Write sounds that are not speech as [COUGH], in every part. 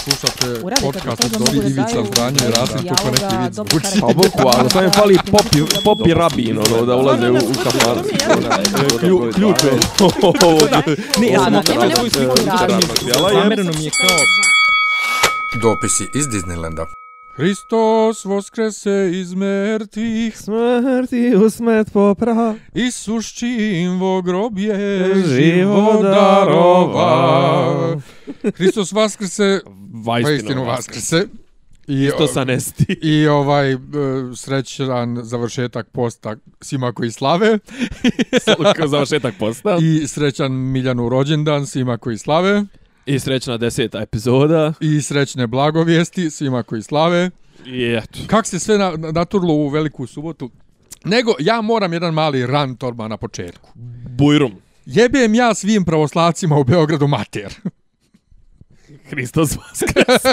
Slušate podcast od Dobri Ivica Zdranje i Rasim kako neki vic dobro zvuči. karakter. Pa boku, ali samo je fali popi, popi rabin, ono, da ulaze u, u. Klju- Ključ je. Ne, ja sam svoju sliku je- Zamereno mi je kao Dopisi iz Disneylanda. Hristos voskrese iz mrtvih, Smrti u smet popra. isuščivo grobje Živo živo darova. Hristos vaskrse, Vajstinu vaskrse. I, To sa nesti. I ovaj e, srećan završetak posta svima koji slave [LAUGHS] završetak posta. i srećan Miljanu rođendan svima koji slave I srećna deseta epizoda. i srećne blagovijesti svima koji slave. I eto. Kak se sve na, naturlo u veliku subotu? Nego, ja moram jedan mali rant odmah na početku. Bujrum. Jebem ja svim pravoslavcima u Beogradu mater. Hristos vaskrs.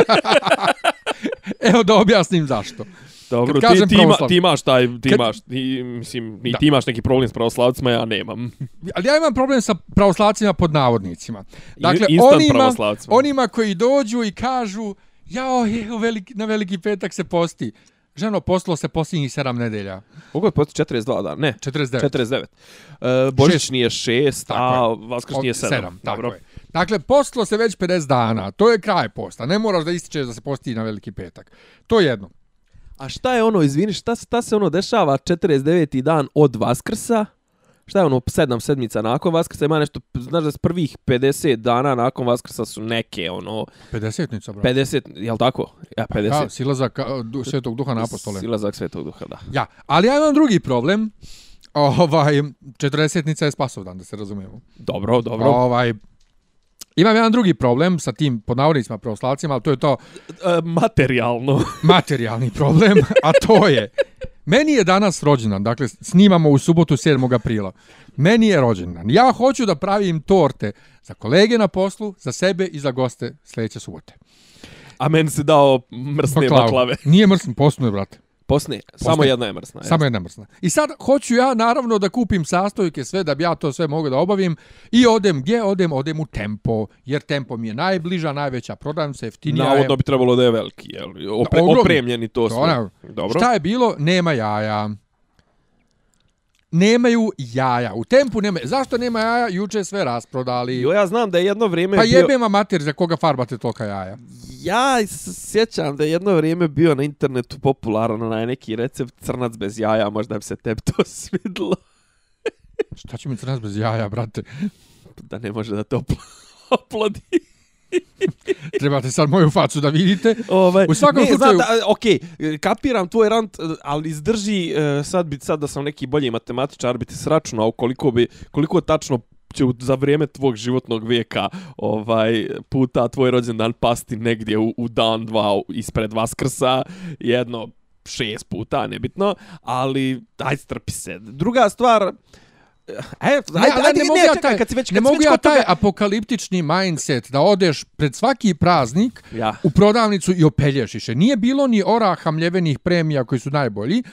[LAUGHS] Evo da objasnim zašto. Dobro, ti, ti, ima, ti imaš taj, ti Kad- imaš, ti, mislim, Da. ti imaš neki problem s pravoslavcima, ja nemam. [LAUGHS] Ali ja imam problem sa pravoslavcima pod navodnicima. Dakle, Instant onima, onima koji dođu i kažu jao, je, veliki, na veliki petak se posti. Ženo, postilo se posljednjih 7 nedelja. Koliko je posti 42 dana? Ne, 49. 49. Uh, Božićni je 6, Tako a je. Vaskrsni je 7. Sedam, tako je. Dakle, postilo se već 50 dana. To je kraj posta. Ne moraš da ističeš da se posti na veliki petak. To je jedno. A šta je ono, izvini, šta, šta se ono dešava 49. dan od Vaskrsa? Šta je ono, sedam sedmica nakon Vaskrsa? Ima nešto, znaš da s prvih 50 dana nakon Vaskrsa su neke, ono, 50-nica, brate. 50, jel tako? Ja, 50. Ja, silazak du, Svetog Duha na apostole. Silazak Svetog Duha, da. Ja, ali ja imam drugi problem. Ovaj, 40-nica je spasovdan, da se razumijemo. Dobro, dobro. Ovaj, imam jedan drugi problem sa tim pod navodnicima pravoslavcima, ali to je to E, materijalno. [LAUGHS] materijalni problem, a to je Meni je danas rođendan, dakle snimamo u subotu 7. aprila. Meni je rođendan. Ja hoću da pravim torte za kolege na poslu, za sebe i za goste sljedeće subote. A meni se dao mrsne baklave. Nije mrsno, posnu je, brate. Posne, samo jedna je mrsna. Samo jedna mrsna. I sad hoću ja naravno da kupim sastojke sve da bi ja to sve mogu da obavim i odem gdje odem odem u Tempo jer Tempo mi je najbliža, najveća prodavnica, jeftinija je. Navodno bi trebalo da je veliki, jel? Opre, opremljeni to sve. Dobro. Šta je bilo? Nema jaja. Nemaju jaja. U tempu nema. Zašto nema jaja? Juče sve rasprodali. Jo, ja znam da je jedno vrijeme pa bio... jebem mater za koga farbate tolika jaja. Ja s- sjećam da je jedno vrijeme bio na internetu popularan onaj neki recept crnac bez jaja, možda bi se tebi to [LAUGHS] svidlo. Šta će mi crnac bez jaja, brate? Da ne može da te opl- [LAUGHS] oplodi. Trebate sad moju facu da vidite. Ovaj, U svakom ne, slučaju- Znam, da, okej, kapiram tvoj rant, ali izdrži, e, sad, bi, sad da sam neki bolji matematičar, bi ti sračunao koliko, bi, koliko tačno će za vrijeme tvog životnog vijeka ovaj puta tvoj rođendan pasti negdje u, u dan dva ispred Vaskrsa, jedno šest puta, nebitno, ali aj strpi se. Druga stvar, e, ajde, Ne, ajde, ali ajde, ne mogu ja taj, kad si već, ne kad si mogu već ja kod taj toga- apokaliptični mindset da odeš pred svaki praznik Ja. u prodavnicu i opelješiše. Nije bilo ni oraha mljevenih premija koji su najbolji.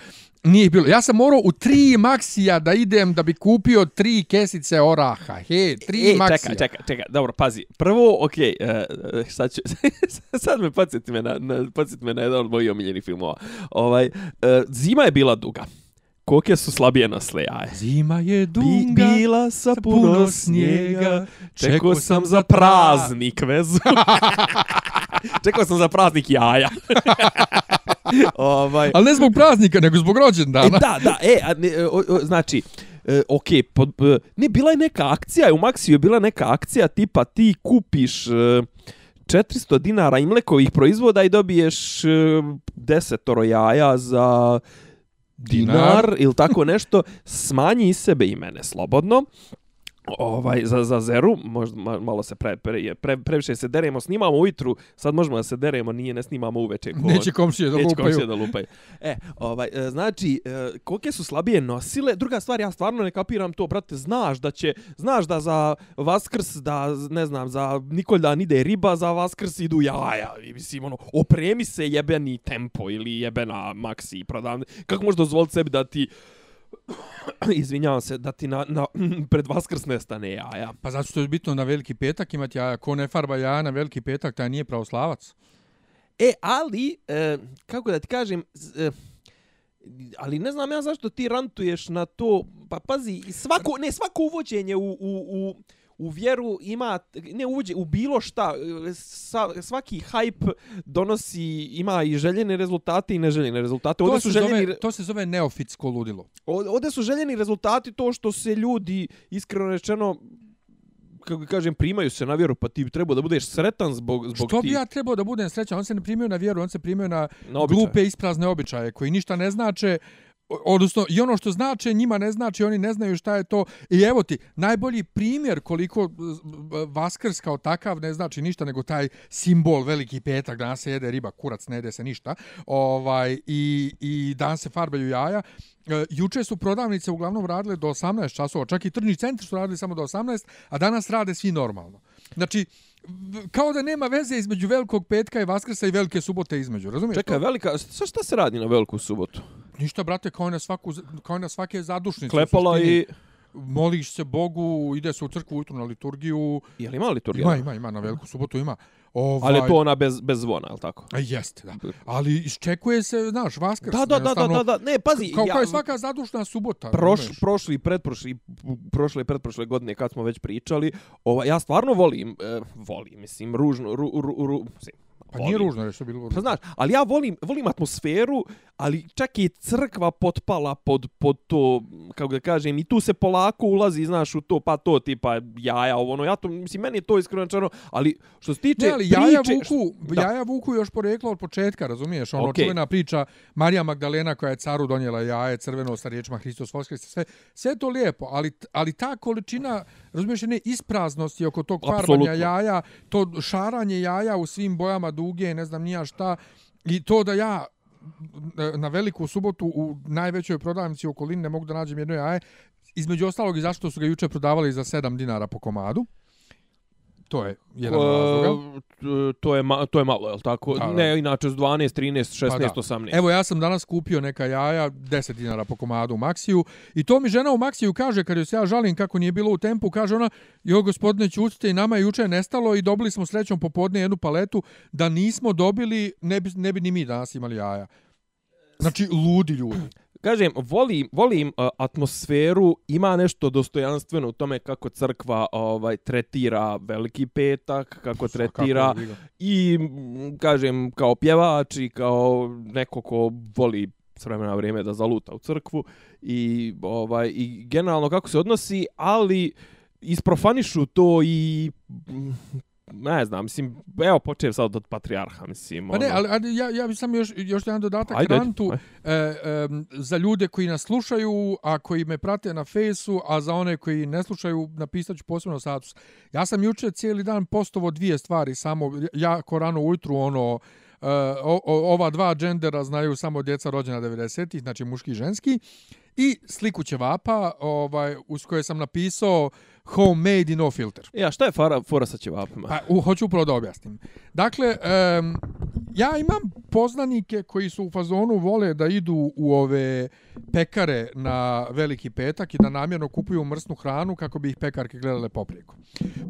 Nije bilo. Ja sam morao u tri maksija da idem da bi kupio tri kesice oraha. He, tri e, maksija. čekaj, čekaj, čekaj, dobro, pazi. Prvo, okej, okay, uh, sad ću, [LAUGHS] sad me podsjeti me na, na, podsjeti me na jedan od mojih omiljenih filmova. Ovaj, uh, zima je bila duga. Koke su slabije nasle jaje. Zima je Bi, dunga. bila sa puno snijega, čekao sam za praznik vezu. [LAUGHS] čekao sam za praznik jaja. [LAUGHS] ovaj, Ali ne zbog praznika, nego zbog E, rođendana. da, da, e, a, ne, o, o, znači, e, ok, pod, e, ne, bila je neka akcija, u Maxiju je bila neka akcija tipa ti kupiš e, 400 dinara imlekovih proizvoda i dobiješ e, 10 jaja za dinar, Dinar. ili tako nešto, smanji sebe i mene slobodno. Ovaj, za, za zeru, možda ma- malo se pre, pre, pre, previše se deremo, snimamo ujutru, sad možemo da se deremo, nije, ne snimamo uveče. ko- Neće komšije da Neće lupaju. komšije da lupaju. E, ovaj, e, znači, e, kolike su slabije nosile, druga stvar, ja stvarno ne kapiram to, brate, znaš da će, znaš da za Vaskrs, da, ne znam, za Nikoldan ide riba, za Vaskrs idu jaja, i mislim, ono, opremi se jebeni tempo ili jebena Maxi prodavne, kako možeš dozvoliti sebi da ti [COUGHS] izvinjavam se, da ti na, na, [COUGHS] pred Vaskrs nestane jaja. Pa zato što je bitno na veliki petak imati jaja. Ko ne farba jaja na veliki petak, taj nije pravoslavac. E, ali, e, kako da ti kažem, e, ali ne znam ja zašto ti rantuješ na to, pa pazi, svako, ne, svako uvođenje u, u, u, u vjeru ima, ne uvođe, u bilo šta, e, sa, svaki hype donosi, ima i željene rezultate i neželjene rezultate. Ovdje To su željeni, zove, to se zove neofitsko ludilo. Ovdje ovdje su željeni rezultati to što se ljudi, iskreno rečeno, kako kažem, primaju se na vjeru, pa ti bi trebao da budeš sretan zbog, zbog Što ti. bi ja trebao da budem srećan? On se ne primio na vjeru, on se primio na, Na običaje. glupe isprazne običaje koji ništa ne znače, odnosno i ono što znače njima ne znači, oni ne znaju šta je to. I evo ti, najbolji primjer koliko Vaskrs kao takav ne znači ništa, nego taj simbol veliki petak, danas se jede riba, kurac, ne jede se ništa, ovaj, i, i danas se farbaju jaja. E, juče su prodavnice uglavnom radile do 18 časova, čak i tržni centri su radili samo do 18, a danas rade svi normalno. Znači, kao da nema veze između velikog petka i Vaskrsa i velike subote između, razumiješ? Čekaj, to? velika, šta, šta se radi na veliku subotu? Ništa, brate, kao na, svaku, kao na svake zadušnice. suštini. i... Moliš se Bogu, ide se u crkvu ujutru na liturgiju. Je li ima liturgija? Ima, ima, ima, na veliku subotu ima. Ovaj, Ali je to ona bez, bez zvona, je li tako? A jeste, da. Ali iščekuje se, znaš, Vaskrs. Da, da, da, da, da, da, ne, pazi, Kao, ja, kao je svaka zadušna subota. proš, razumeš? prošli, pretprošli, prošle i pretprošle godine kad smo već pričali, ova, ja stvarno volim, e, volim, mislim, ružno, ru, ru, ru, mislim, Pa nije ružno, reći, to je bilo Pa ružno. znaš, ali ja volim, volim atmosferu, ali čak i crkva potpala pod, pod to, kako da kažem, i tu se polako ulazi, znaš, u to, pa to tipa jaja, ovo, ono, ja to, mislim, meni je to iskreno rečeno, ali što se tiče Ne, ali jaja priče, vuku, Da. jaja vuku još poreklo od početka, razumiješ? Ono, Okej. čuvena priča Marija Magdalena koja je caru donijela jaje crveno sa riječima Hristos Voskres, sve, sve to lijepo, ali, ali ta količina, razumiješ, ne, ispraznosti oko tog farbanja jaja, to šaranje jaja u svim bojama duge, ne znam nija šta, i to da ja e, na veliku subotu u najvećoj prodavnici okolini ne mogu da nađem jedno jaje, između ostalog i zašto su ga juče prodavali za 7 dinara po komadu. To je jedan od razloga. E, to je, ma, to je malo, je li tako? Da, da. Ne, inače s 12, 13, 16, Pa da. 18. Evo ja sam danas kupio neka jaja 10 dinara po komadu u Maxiju i to mi žena u Maxiju kaže kad joj se ja žalim kako nije bilo u tempu, kaže ona jo gospodine ćutite i nama je juče nestalo i dobili smo srećom popodne jednu paletu da nismo dobili ne bi, ne bi ni mi danas imali jaja. Znači ludi ljudi. Kažem, volim, volim uh, atmosferu, ima nešto dostojanstveno u tome kako crkva ovaj tretira Veliki petak, kako tretira i kažem kao pjevač i kao neko ko voli s vremena na vrijeme da zaluta u crkvu i ovaj i generalno kako se odnosi, ali isprofanišu to i ne znam, mislim, evo počeo sad od patrijarha, mislim. Pa ne, ono. ali, ali ja, ja bih samo još, još jedan dodatak Ajde, ajde, rantu e, e, za ljude koji nas slušaju, a koji me prate na fejsu, a za one koji ne slušaju, napisat ću posebno status. Ja sam juče cijeli dan postovo dvije stvari, samo jako rano ujutru, ono, e, o, o, ova dva džendera znaju samo djeca rođena 90-ih, znači muški i ženski, i sliku ćevapa, ovaj, uz koje sam napisao homemade i no filter. Ja, šta je fara, fora sa ćevapima? Pa, u, hoću upravo da objasnim. Dakle, um, ja imam poznanike koji su u fazonu vole da idu u ove pekare na veliki petak i da namjerno kupuju mrsnu hranu kako bi ih pekarke gledale poprijeko.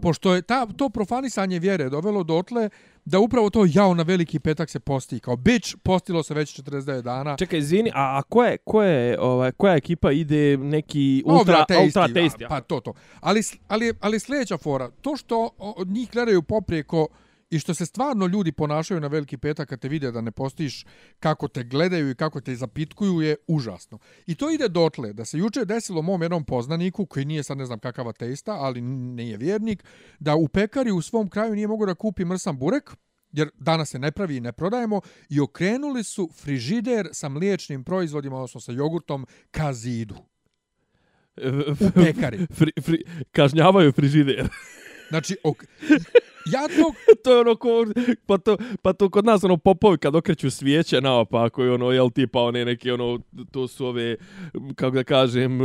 Pošto je ta, to profanisanje vjere dovelo dotle da upravo to jao na veliki petak se posti. Kao bić, postilo se već 49 dana. Čekaj, izvini, a, a ko je, ko je, ovaj, koja ekipa ide neki ultra, Ultra tasty, ultra tasty? pa, pa to to. Ali, ali, ali sljedeća fora, to što od njih gledaju poprijeko i što se stvarno ljudi ponašaju na veliki petak kad te vide da ne postiš kako te gledaju i kako te zapitkuju je užasno. I to ide dotle da se juče desilo mom jednom poznaniku koji nije sad ne znam kakava testa, ali nije vjernik, da u pekari u svom kraju nije mogao da kupi mrsan burek, jer danas se ne pravi i ne prodajemo, i okrenuli su frižider sa mliječnim proizvodima, odnosno sa jogurtom, ka zidu. U pekari. [LAUGHS] Fri, fri, kažnjavaju frižider. [LAUGHS] Znači, ok... ja to... [LAUGHS] to je ono ko, pa to, pa to kod nas ono popovi kad okreću svijeće naopako i ono, jel tipa one neke ono, to su ove, kako da kažem,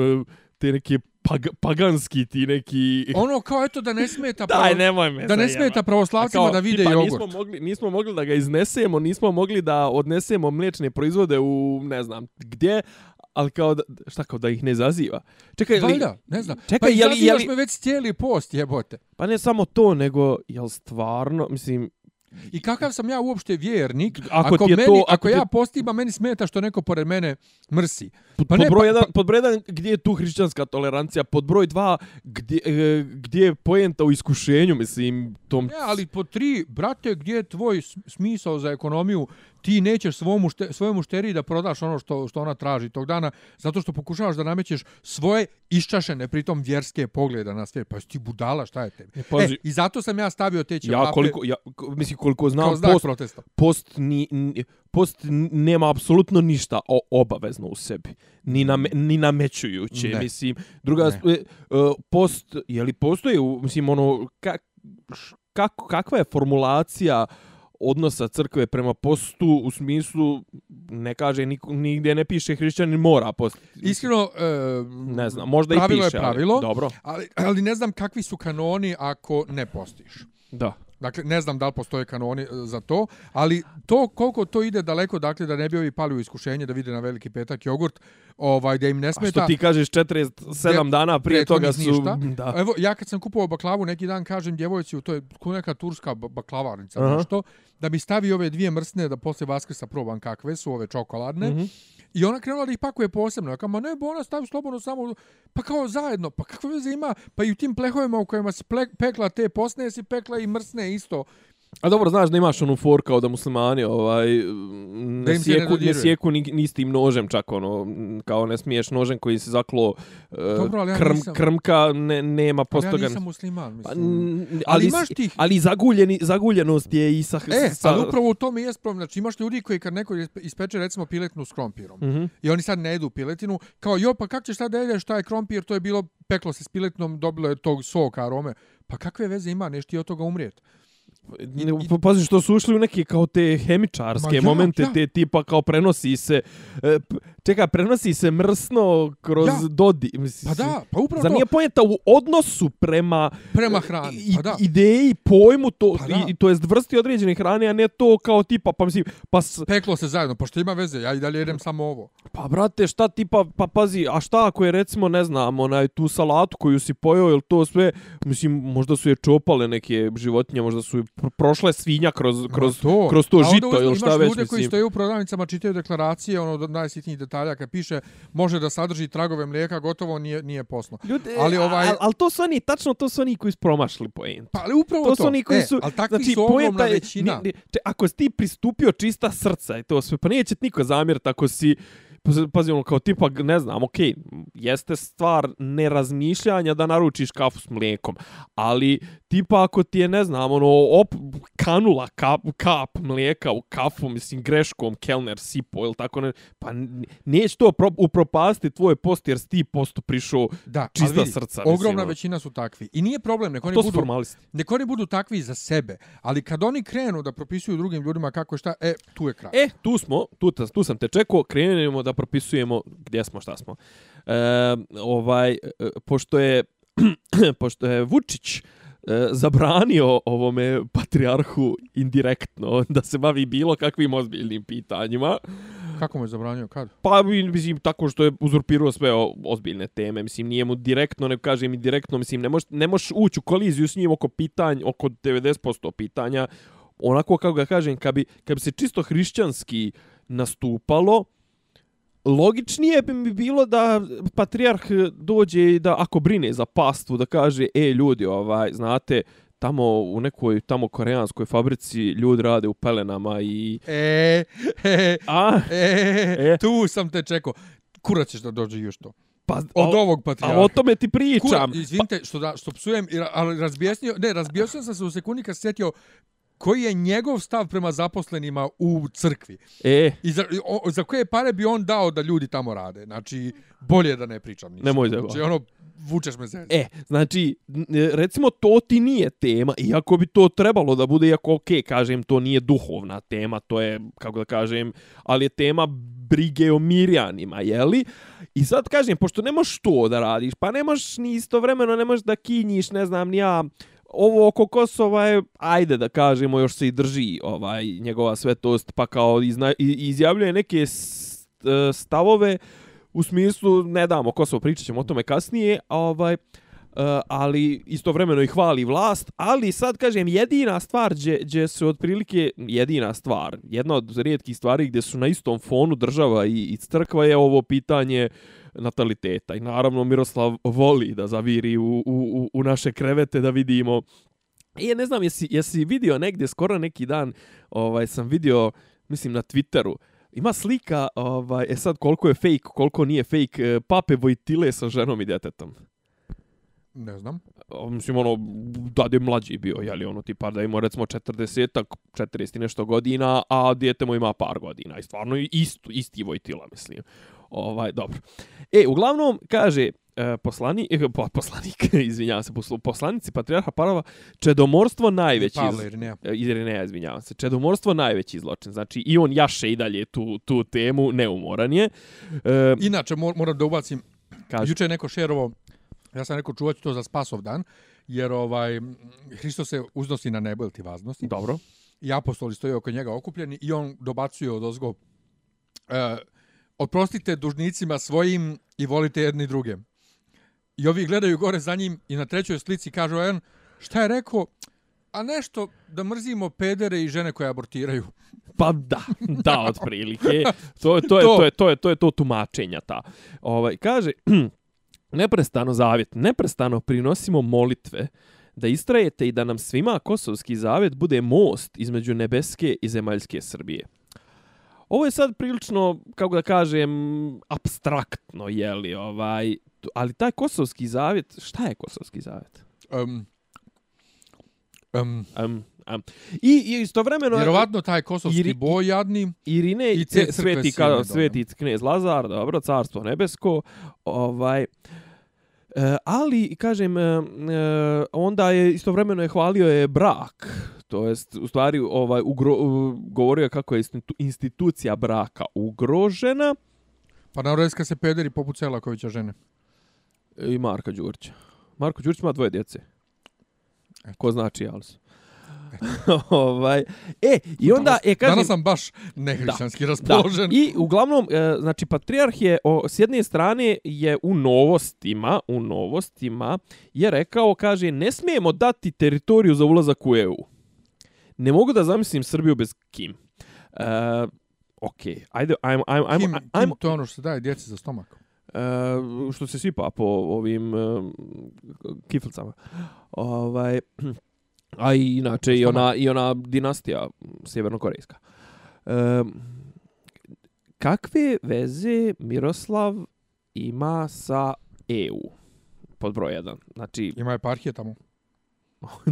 te neke pag, paganski ti neki... Ono kao eto da ne smeta... [LAUGHS] Daj, pravo- nemoj me da ne smeta pravoslavcima kao, da vide tipa, jogurt. Nismo mogli, nismo mogli da ga iznesemo, nismo mogli da odnesemo mliječne proizvode u, ne znam, gdje, ali kao da, šta kao da ih ne zaziva. Čekaj, li, Valjda, ne znam. Čekaj, pa je li- je izazivaš li- me već cijeli post, jebote. pa ne samo to, nego, jel stvarno, mislim, I kakav sam ja uopšte vjernik, Ako ako, ti je meni, to- ako, ako ti- ja postim, a meni smeta što neko pored mene mrsi. pod, Pa pod, ne, broj pa- jedan, pod broj jedan, gdje je tu hrišćanska tolerancija, pod broj dva, gdje, e, gdje je pojenta u iskušenju, mislim, tom... Ne, ali po tri, brate, gdje je tvoj smisao za ekonomiju, ti nećeš svom mušte, svojoj mušteriji da prodaš ono što, što ona traži tog dana, zato što pokušavaš da namećeš svoje iščašene, pritom vjerske pogleda na svijet. Pa jesi ti budala, šta je tebi? E, pazi. e, I zato sam ja stavio te ćevape Ja koliko, ja, mislim, koliko znam, post, protesta. post, ni, ni, post nema apsolutno ništa o, obavezno u sebi. Ni, name, ni namećujuće, Ne. mislim. Druga, Ne. ne. post, je li postoje, u- mislim, ono, ka, kako, kakva je formulacija odnosa crkve prema postu u smislu ne kaže niko, nigdje ne piše hrišćanin mora post. Iskreno, e, ne znam, možda i piše. je pravilo, Ali, dobro. ali, ali ne znam kakvi su kanoni ako ne postiš. Da. Dakle, ne znam da li postoje kanoni e, za to, ali to koliko to ide daleko, dakle, da ne bi ovi pali u iskušenje da vide na veliki petak jogurt, ovaj, da im ne A smeta... što ti kažeš 47 dana prije toga su... ništa. Da. Evo, ja kad sam kupovao baklavu neki dan, kažem djevojci, to je ko neka turska ba- baklavarnica, Aha. nešto, da mi stavi ove dvije mrsne da posle Vaskrsa probam kakve su, ove čokoladne. Mhm. I ona krenula da ih pakuje posebno. Kao, ma ne, bo ona stavi slobodno samo, pa kao zajedno, pa kakve veze ima, pa i u tim plehovima u kojima si ple, pekla te posne, si pekla i mrsne isto. A dobro, znaš da imaš onu for kao da muslimani ovaj, ne, Da ne sjeku, ne, dodiruje. sjeku ni, ni s tim nožem čak ono, kao ne smiješ nožem koji se zaklo uh, Dobro, ali ja krm, nisam- krmka, ne, nema Ali postoga. ja nisam musliman, Pa, mislim. n- Ali ali, imaš tih- ali zaguljeni, zaguljenost je i sa... E, sa, ali upravo u tome jest problem. Znači imaš ljudi koji kad neko ispe- ispeče recimo piletnu s krompirom Mhm. i oni sad ne jedu piletinu, kao jo, pa kak ćeš sad da jedeš, šta je krompir, to je bilo, peklo se s piletnom, dobilo je tog soka, arome. Pa kakve veze ima, neš ti od toga umrijet? Pa Pazi što su ušli u neke kao te hemičarske ja, momente, ja. te tipa kao prenosi se, e, čeka, prenosi se mrsno kroz Ja. dodi. Mislim, Pa da, pa upravo Zar nije pojenta u odnosu prema prema hrani, i, pa da. ideji, pojmu, to, Pa da. i, to jest vrsti određene hrane, a ne to kao tipa, pa mislim, pa, s, Peklo se zajedno, pošto ima veze, ja i dalje jedem samo ovo. pa brate, šta tipa, pa pazi, a šta ako je recimo, ne znam, onaj, tu salatu koju si pojao, ili to sve, mislim, možda su je čopale neke životinje, možda su je pr- prošle svinja kroz, kroz, kroz to A onda žito, ili šta imaš već, ljude koji mislim. stoje u prodavnicama, čitaju deklaracije, ono do najsitnijih detalja, kad piše može da sadrži tragove mlijeka, gotovo nije, nije posno. Ljudi, Ali ovaj- al, al to su oni, tačno to su oni koji su promašili poentu. Pa ali upravo to. to su oni koji e, su... ali takvi znači, su ogromna je- većina. Ne, ne, če, ako si ti pristupio čista srca i to sve, pa neće ti niko zamjeriti ako si pazi- ono, kao tipa, ne znam, okej, jeste stvar nerazmišljanja da naručiš kafu s mlijekom, ali tipa ako ti je, ne znam, ono, op, kanula kap, kap mlijeka u kafu, mislim, greškom, kelner, sipo, ili tako ne, pa neće to pro, upropasti tvoj post jer si ti postu prišao Da, čista vidi, srca. mislim, Ogromna ono. većina su takvi. I nije problem, nek oni, budu, formalisti. nek oni budu takvi za sebe. Ali kad oni krenu da propisuju drugim ljudima kako šta, e, tu je kraj. E, tu smo, tu, tu sam te čekao, krenemo da propisujemo gdje smo, šta smo. E, ovaj, e, pošto je, [CLEARS THROAT] pošto je Vučić e, zabranio ovome patrijarhu indirektno [LAUGHS] da se bavi bilo kakvim ozbiljnim pitanjima, Kako mu je zabranio, kad? pa mislim tako što je uzurpirao sve o- ozbiljne teme, mislim nije mu direktno, ne kažem i direktno, mislim ne možeš ne možeš ući u koliziju s njim oko pitanja, oko 90% pitanja, onako kako ga kažem, kad bi, kad bi se čisto hrišćanski nastupalo, logičnije bi mi bilo da patrijarh dođe i da ako brine za pastvu da kaže e ljudi ovaj znate tamo u nekoj tamo koreanskoj fabrici ljudi rade u pelenama i E, e, a e, E. tu sam te čekao. Kurac ćeš da dođe još to. pa Od o- ovog a patrijarha. o tome ti pričam Kura, izvinite što, da, što psujem, ali razbjesnio, ne, razbjesnio sam se u sekundi kad sjetio koji je njegov stav prema zaposlenima u crkvi. e I za, o, za koje pare bi on dao da ljudi tamo rade. Znači, bolje da ne pričam ništa. Nemoj da Znači, ono, vučeš me zezati. E, znači, n- recimo to ti nije tema, iako bi to trebalo da bude, iako ok, kažem, to nije duhovna tema, to je, kako da kažem, ali je tema brige o mirjanima, jeli? I sad kažem, pošto ne možeš to da radiš, pa ne možeš ni istovremeno, ne možeš da kinjiš, ne znam, ni ja, ovo oko Kosova je, ajde da kažemo, još se i drži ovaj njegova svetost, pa kao izna, izjavljuje neke e, stavove u smislu ne damo Kosovo, pričat ćemo o tome kasnije, a ovaj, Uh, Eh, ali istovremeno i hvali vlast, ali sad kažem jedina stvar gdje, gdje su otprilike jedina stvar, jedna od rijetkih stvari gdje su na istom fonu država i, i crkva je ovo pitanje nataliteta. I naravno Miroslav voli da zaviri u, u, u naše krevete da vidimo I ne znam, jesi, jesi vidio negdje, skoro neki dan, ovaj sam vidio, mislim, na Twitteru, ima slika, ovaj, e sad koliko je fake, koliko nije fake, eh, pape Vojtile sa ženom i djetetom. Ne znam. Mislim, ono, da je mlađi bio, jeli, ono, tipa da ima, recimo, 40 40 i nešto godina, a djete mu ima par godina. I stvarno, isto, isti Vojtila, mislim. Ovaj, dobro. E, uglavnom, kaže, e, poslani, e, po, poslanik, [LAUGHS] izvinjavam se, poslanici Patriarha Parova, čedomorstvo najveći... Pavle Irineja. E, Irineja, izvinjavam se. Čedomorstvo najveći zločin. Znači, i on jaše i dalje tu, tu temu, neumoran je. E, Inače, mor, moram da ubacim, kaže. juče je neko šerovo, ja sam rekao čuvat to za spasov dan, jer ovaj Hristo se uznosi na nebo ili ti vaznosti. Dobro. I apostoli stoje oko njega okupljeni i on dobacuje od ozgo e, oprostite dužnicima svojim i volite jedni druge. I ovi gledaju gore za njim i na trećoj slici kažu on, šta je rekao? A nešto da mrzimo pedere i žene koje abortiraju. Pa da, da, otprilike. To je to, je, [LAUGHS] to, je, to, je, to je to tumačenja ta. Ovaj, kaže, [CLEARS THROAT] neprestano zavjet, neprestano prinosimo molitve da istrajete i da nam svima kosovski zavjet bude most između nebeske i zemaljske Srbije. Ovo je sad prilično, kako da kažem, abstraktno, je li, ovaj, ali taj kosovski zavjet, šta je kosovski zavjet? Um, um, um, um. I, I istovremeno... Vjerovatno taj kosovski Iri, boj jadni. Irine i ce, sveti, kao, sveti knez Lazar, dobro, carstvo nebesko, ovaj... E, ali, kažem, e, onda je istovremeno je hvalio je brak, to jest u stvari ovaj ugro, govorio kako je institucija braka ugrožena. Pa kad se pederi poput Celakovića žene. I Marka Đurića. Marko Đurić ima dvoje djece. Eto. Ko znači Alsu? [LAUGHS] ovaj e i onda danas, e kaže danas sam baš nehrišćanski raspoložen. Da. I uglavnom e, znači patrijarh je o, s jedne strane je u novostima, u novostima je rekao kaže ne smijemo dati teritoriju za ulazak u EU ne mogu da zamislim Srbiju bez Kim. Uh, ok, ajde, ajmo, ajmo, ajmo, Kim, ajmo. Kim to je ono što daje djeci za stomak. Uh, što se sipa po ovim uh, kiflicama. Ovaj, a i inače i ona, i ona dinastija sjevernokorejska. Uh, kakve veze Miroslav ima sa EU? Pod broj jedan. Znači, [LAUGHS] ima eparhije tamo.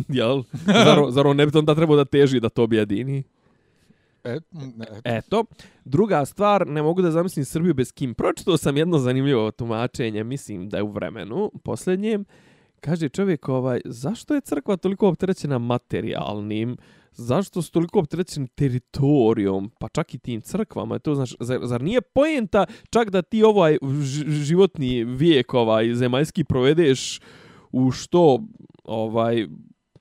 Jel? Zar, zar on ne bi onda trebao da teži da to objedini? Et, ne. Eto. Druga stvar, ne mogu da zamislim Srbiju bez Kim. Pročitao sam jedno zanimljivo tumačenje, mislim da je u vremenu, posljednjem. Kaže čovjek, ovaj, zašto je crkva toliko opterećena materijalnim? Zašto su toliko opterećeni teritorijom, pa čak i tim crkvama? To, znaš, zar, zar nije pojenta čak da ti ovaj životni vijek ovaj, zemaljski provedeš u što ovaj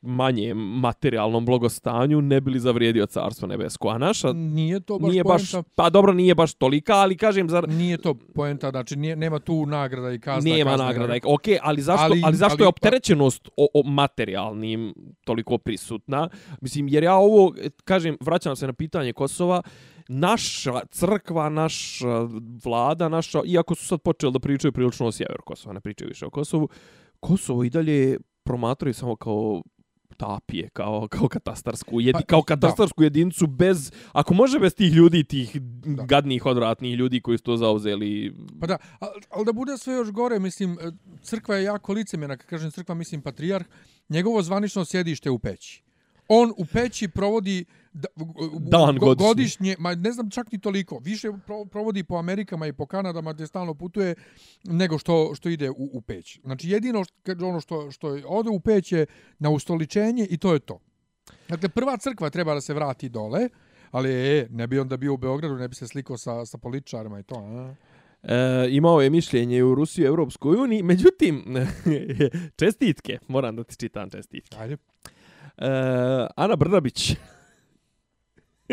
manje materijalnom blagostanju ne bili zavrijedio carstvo nebesko. A naša nije to baš nije baš pa dobro nije baš tolika, ali kažem zar nije to poenta, znači nije, nema tu nagrada i kazna. Nema kazna, nagrada. Okej, okay, ali zašto ali, ali zašto ali, je opterećenost o, o materijalnim toliko prisutna? Mislim jer ja ovo kažem vraćam se na pitanje Kosova naša crkva, naša vlada, naša, iako su sad počeli da pričaju prilično o sjeveru Kosova, ne pričaju više o Kosovu, Kosovo i dalje promatraju samo kao tapije, kao, kao katastarsku, jedi, pa, kao katastarsku da. jedincu bez, ako može bez tih ljudi, tih da. gadnih, odvratnih ljudi koji su to zauzeli. Pa da, ali al da bude sve još gore, mislim, crkva je jako licemjena, kad kažem crkva, mislim, patrijarh, njegovo zvanično sjedište u peći. On u peći provodi da, dan go, godišnje. godišnje, ma ne znam čak ni toliko, više provodi po Amerikama i po Kanadama gdje stalno putuje nego što što ide u, u peć. Znači jedino što, ono što, što ode u peć je na ustoličenje i to je to. Dakle, prva crkva treba da se vrati dole, ali e, ne bi onda bio u Beogradu, ne bi se sliko sa, sa političarima i to. A? E, imao je mišljenje u Rusiji i Evropskoj uniji, međutim, [LAUGHS] čestitke, moram da ti čitam čestitke. Ajde. E, Ana Brnabić,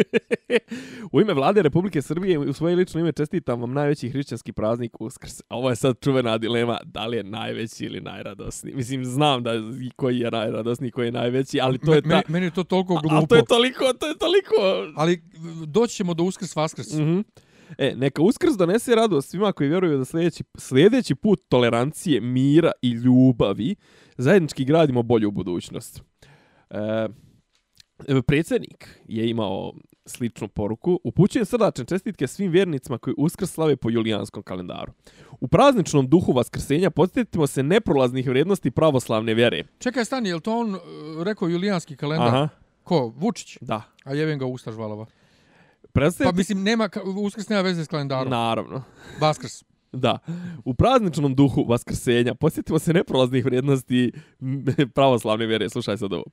[LAUGHS] u ime vlade Republike Srbije u svoje lično ime čestitam vam najveći hrišćanski praznik Uskrs. A ovo je sad čuvena dilema da li je najveći ili najradosniji. Mislim, znam da koji je najradosniji, koji je najveći, ali to je ta... Meni, meni je to toliko glupo. A, a to je toliko, to je toliko... Ali doći ćemo do Uskrs Vaskrs. Mm -hmm. E, neka Uskrs donese radost svima koji vjeruju da sljedeći, sljedeći put tolerancije, mira i ljubavi zajednički gradimo bolju budućnost. E, predsjednik je imao sličnu poruku. Upućujem srdačne čestitke svim vjernicima koji uskrs slave po julijanskom kalendaru. U prazničnom duhu vaskrsenja podsjetimo se neprolaznih vrijednosti pravoslavne vjere. Čekaj, stani, je li to on uh, rekao julijanski kalendar? Aha. Ko? Vučić? Da. A jebem ga Ustaš Valova. Predstavite... Pa mislim, nema, uskrs nema veze s kalendarom. Naravno. Vaskrs. Da. U prazničnom duhu vaskrsenja posjetimo se neprolaznih vrijednosti [LAUGHS] pravoslavne vjere. Slušaj sad ovo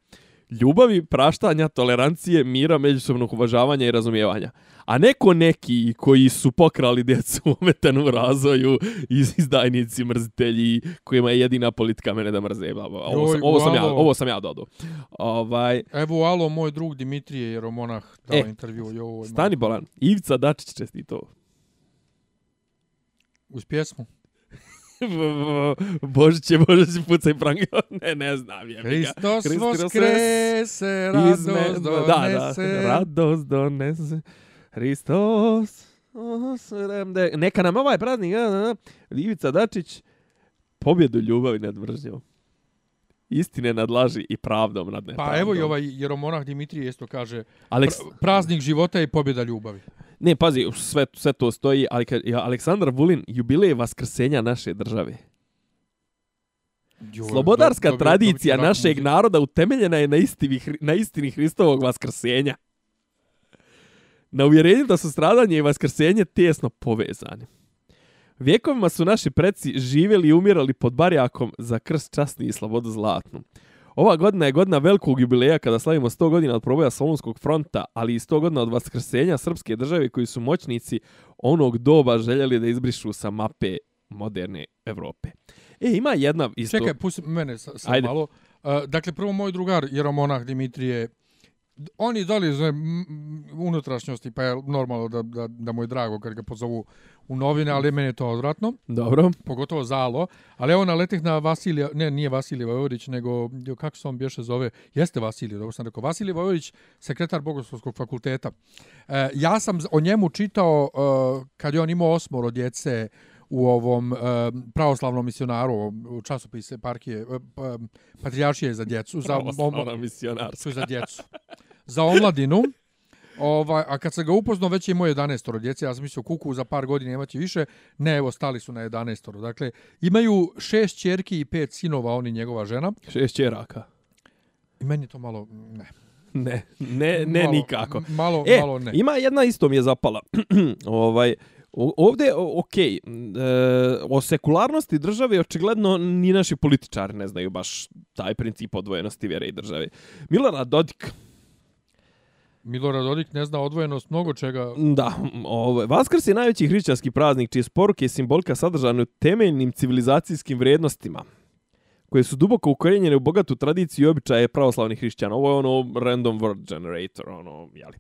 ljubavi, praštanja, tolerancije, mira, međusobnog uvažavanja i razumijevanja. A neko neki koji su pokrali djecu ometenu razvoju, iz izdajnici, mrzitelji, kojima je jedina politika mene da mrze. Ovo, sam, ovo, sam, ja, ovo sam ja dodao. Ovaj... Evo, alo, moj drug Dimitrije Jeromonah dao e, intervju. Jo, stani bolan, Ivica Dačić čestito. Uz pjesmu. [LAUGHS] Božić je, Božić pucaj prangio. [LAUGHS] Ne, ne znam. Je Hristos voskrese, radost donese. Da, da, radost donese. Hristos. Neka nam ovaj praznik, Ivica Dačić, pobjedu ljubavi nad mržnjom. Istine nadlaži i pravdom nad nepravdom. Pa evo i ovaj Jeromonah Dimitrije isto kaže Aleks... praznik života i pobjeda ljubavi. Ne, pazi, sve, sve to stoji, ali kad je Aleksandar Vulin jubilej vaskrsenja naše države. Jo, Slobodarska do, do, tradicija do, do, našeg muziku. naroda utemeljena je na istini, na istini Hristovog vaskrsenja. Na uvjerenju da su stradanje i vaskrsenje tjesno povezani. Vjekovima su naši preci živjeli i umirali pod barjakom za krst časni i slobodu zlatnu. Ova godina je godina velikog jubileja kada slavimo 100 godina od proboja Solunskog fronta, ali i 100 godina od vaskrsenja srpske države koji su moćnici onog doba željeli da izbrišu sa mape moderne Evrope. E, ima jedna isto... Čekaj, pusti mene sa, sa malo. Uh, dakle, prvo moj drugar, Jeromonah Dimitrije, oni dali za unutrašnjosti, pa je normalno da, da, da mu je drago kad ga pozovu u novine, ali meni je to odvratno. Dobro. Pogotovo zalo. Ali evo naletih na Vasilija, ne, nije Vasilij Vojvodić, nego, kako se on bješe zove, jeste Vasilij, dobro sam rekao, Vasilij Vojvodić, sekretar Bogoslovskog fakulteta. E, ja sam o njemu čitao e, kad je on imao osmoro djece u ovom e, pravoslavnom misionaru, u časopise parkije, e, patrijaršije za djecu. Pravoslavna misionarska. Za djecu. Za omladinu. Ovaj, a kad se ga upoznao, već je imao 11 djece, ja sam mislio kuku za par godina imaće više, ne, evo, stali su na 11 Dakle, imaju šest čerki i pet sinova, oni njegova žena. Šest čeraka. I meni to malo, ne. [LAUGHS] Ne, ne, ne malo, nikako. Malo, e, malo ne. Ima jedna isto mi je zapala. [CLEARS THROAT] ovaj, ovdje, ok, e, o sekularnosti države očigledno ni naši političari ne znaju baš taj princip odvojenosti vjere i države. Milorad Dodik, Milorad Dodik ne zna odvojenost mnogo čega. Da, ovaj, Vaskrs je najveći hrišćanski praznik čije sporuke i simbolika sadržane u temeljnim civilizacijskim vrijednostima koje su duboko ukorenjene u bogatu tradiciju i običaje pravoslavnih hrišćana. Ovo je ono random word generator, ono, jeli.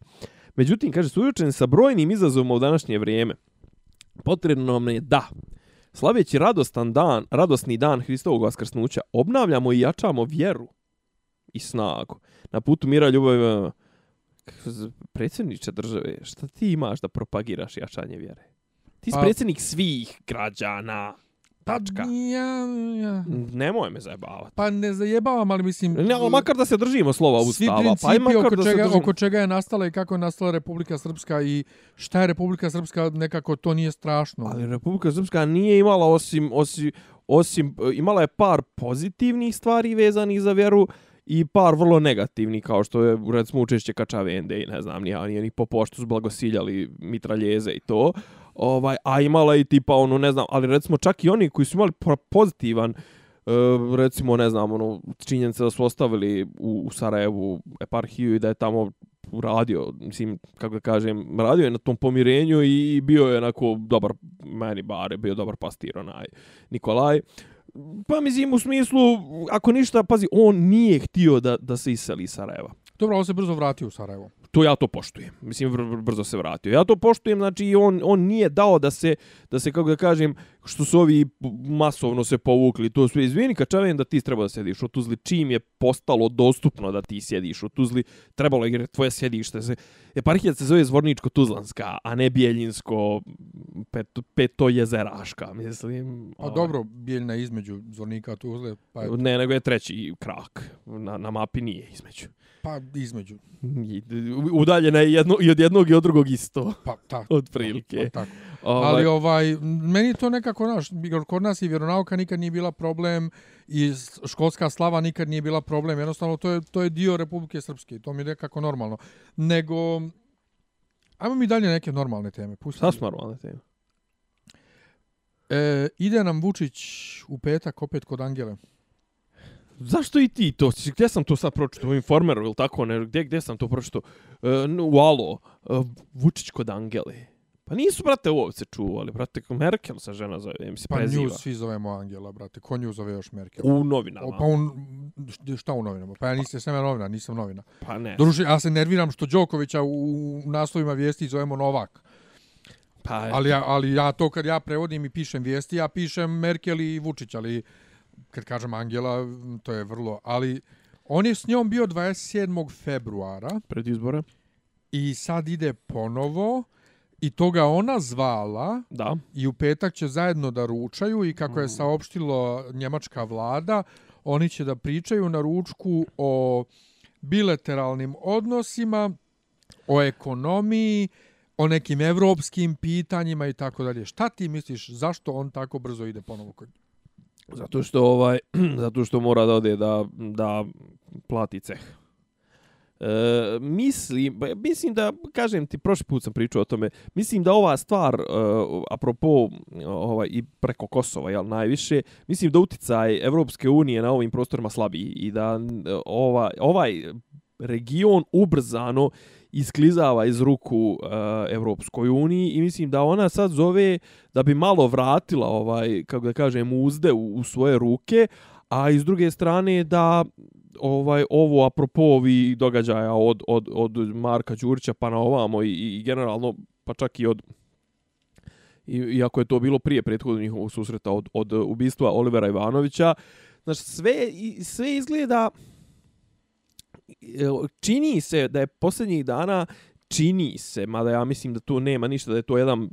Međutim, kaže, sujučeni sa brojnim izazovima u današnje vrijeme. Potrebno nam je da, slaveći radostan dan, radosni dan Hristovog vaskrsnuća, obnavljamo i jačamo vjeru i snagu. Na putu mira ljubavi predsjedniče države, šta ti imaš da propagiraš jačanje vjere? Ti si pa, predsjednik svih građana. Tačka. Ja, ja. Nemoj me zajebavati. Pa ne zajebavam, ali mislim... Ne, ali makar da se držimo slova ustava. Svi pa oko, da čega, oko čega je nastala i kako je nastala Republika Srpska i šta je Republika Srpska, nekako to nije strašno. Ali Republika Srpska nije imala osim, osim, osim imala je par pozitivnih stvari vezanih za vjeru, i par vrlo negativni kao što je recimo učešće Kačavende i ne znam ni oni ni po poštu su blagosiljali mitraljeze i to ovaj a imala i tipa ono ne znam ali recimo čak i oni koji su imali pozitivan e, recimo, ne znam, ono, činjenica da su ostavili u, u Sarajevu eparhiju i da je tamo radio, mislim, kako da kažem, radio je na tom pomirenju i bio je onako dobar, meni bare, bio dobar pastir, onaj, Nikolaj. Uh, Pa mislim u smislu, ako ništa, pazi, on nije htio da, da se iseli iz Sarajeva. Dobro, on se brzo vratio u Sarajevo. to ja to poštujem. Mislim, br br brzo se vratio. Ja to poštujem, znači on, on nije dao da se, da se, kako da kažem, što su ovi masovno se povukli, to sve izvini, kad da ti treba da sediš u Tuzli, čim je postalo dostupno da ti sjediš u Tuzli, trebalo je tvoje sjedište. Se, eparhija se zove Zvorničko-Tuzlanska, a ne Bijeljinsko pet, peto jezeraška, mislim. Pa ovaj. dobro, Bijeljna između Zvornika Tuzle. Pa je... Ne, nego je treći krak. Na, na mapi nije između. Pa između. Udaljena je jedno, i od jednog i od drugog isto. Pa tako. [LAUGHS] Od prilike. Pa, tako. Ovaj... Ali ovaj, meni to nekako, naš, kod nas i vjeronauka nikad nije bila problem i školska slava nikad nije bila problem. Jednostavno, to je, to je dio Republike Srpske. To mi je nekako normalno. Nego, ajmo mi dalje neke normalne teme. Pusti. Šta su normalne teme? E, ide nam Vučić u petak opet kod Angele. Zašto i ti to? Gdje sam to sad pročito? U Informeru ili tako? Ne? Gdje, gdje sam to pročito? E, u Alo. E, Vučić kod Angele. Pa nisu, brate, ovo se čuvali. Brate, Merkel sa žena zove, im se pa preziva. Pa nju svi zovemo Angela, brate. Ko nju zove još Merkel? U novinama. O, pa un, šta u novinama? Pa ja nisam sve novina, nisam novina. Pa ne. Doruši, ja se nerviram što Đokovića u naslovima vijesti zovemo Novak. Pa, ali, ja, ali ja to kad ja prevodim i pišem vijesti, ja pišem Merkel i Vučić, ali kad kažem Angela, to je vrlo... Ali on je s njom bio 27. februara. Pred izbore. I sad ide ponovo. I toga ona zvala. Da. I u petak će zajedno da ručaju. I kako je mm. saopštilo njemačka vlada, oni će da pričaju na ručku o bilateralnim odnosima, o ekonomiji, o nekim evropskim pitanjima i tako dalje. Šta ti misliš, zašto on tako brzo ide ponovo kod Zato što ovaj [CLEARS THROAT] zato što mora da ode da da plati ceh. E, mislim, pa mislim da, kažem ti, prošli put sam pričao o tome, mislim da ova stvar, e, apropo ovaj, i preko Kosova, jel, najviše, mislim da uticaj Evropske unije na ovim prostorima slabiji i da e, ova, ovaj region ubrzano isklizava iz ruku uh, Evropskoj uniji i mislim da ona sad zove da bi malo vratila ovaj kako da kažem uzde u, u svoje ruke a iz druge strane da ovaj ovo apropo ovi događaja od, od, od Marka Đurića pa na ovamo i, i generalno pa čak i od i, iako je to bilo prije prethodnog njihovog susreta od, od ubistva Olivera Ivanovića znači sve sve izgleda e, čini se da je posljednjih dana čini se, mada ja mislim da tu nema ništa, da je to jedan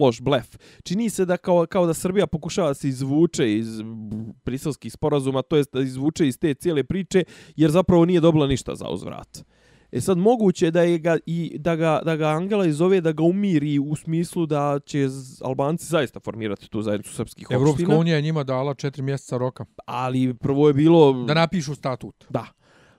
loš blef. Čini se da kao, kao da Srbija pokušava da se izvuče iz briselskih sporazuma, to jest da izvuče iz te cijele priče, jer zapravo nije dobila ništa za uzvrat. E sad moguće da je ga i da ga da ga Angela izove da ga umiri u smislu da će Albanci zaista formirati tu zajednicu srpskih opština. Evropska unija je njima dala 4 mjeseca roka. Ali prvo je bilo da napišu statut. Da.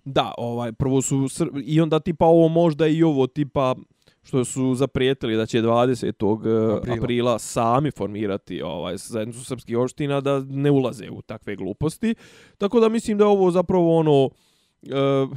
Da, ovaj prvo su i onda tipa ovo možda i ovo tipa što su zaprijetili da će 20. Aprila. aprila sami formirati ovaj zajednicu srpskih opština da ne ulaze u takve gluposti. Tako da mislim da ovo zapravo ono e,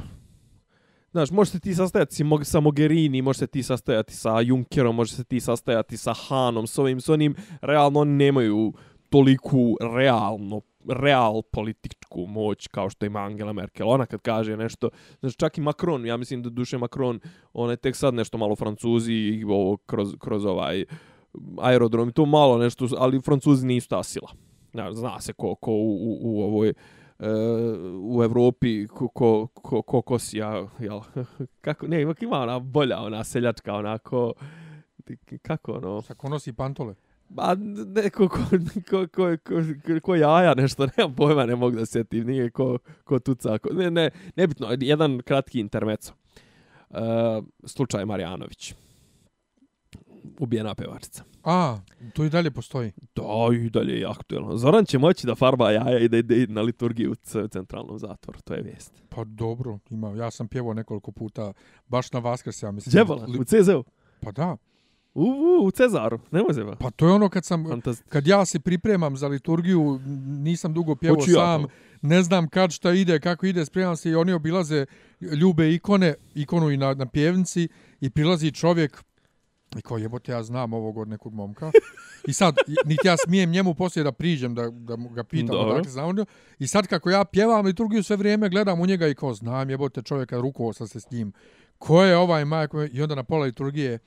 Znaš, može se ti sastajati sa Mogherini, može se ti sastajati sa Junckerom, može se ti sastajati sa Hanom, s ovim, s onim, realno oni nemaju toliku realno real političku moć kao što ima Angela Merkel. Ona kad kaže nešto, znači čak i Macron, ja mislim da duše Macron, on je tek sad nešto malo Francuzi i ovo kroz, kroz ovaj aerodrom i to malo nešto, ali Francuzi nisu ta sila. Ja, zna se ko, ko u, u, u ovoj uh, u Evropi ko, ko, ko, ko kosija, jel, [LAUGHS] kako, ne, ima ona bolja, ona seljačka, onako, kako ono... Kako nosi pantole? Ba, neko ko, ko, ko, ko, ko jaja nešto, nemam pojma, ne mogu da sjetim, nije ko, ko tuca, ko, ne, ne, nebitno, jedan kratki intermeco. Uh, slučaj Marjanović. Ubijena pevačica. A, to i dalje postoji? Da, i dalje je aktuelno. Zoran će moći da farba jaja i da ide na liturgiju u centralnom zatvoru, to je vijest. Pa dobro, ima. Ja sam pjevao nekoliko puta, baš na Vaskrs, ja mislim. Djebola, u CZ-u? Pa da. U, u, u Cezaru, ne može ba. Pa to je ono kad sam, Fantast... kad ja se pripremam za liturgiju, nisam dugo pjevao sam, ja ne znam kad šta ide, kako ide, spremam se i oni obilaze ljube ikone, ikonu i na, na pjevnici i prilazi čovjek i ko jebote ja znam ovog od nekog momka. I sad, niti ja smijem njemu poslije da priđem, da, da ga pitam Dobro. odakle znam. I sad kako ja pjevam liturgiju sve vrijeme, gledam u njega i ko znam jebote čovjeka, rukovao sam se s njim ko je ovaj majko, i onda na pola liturgije,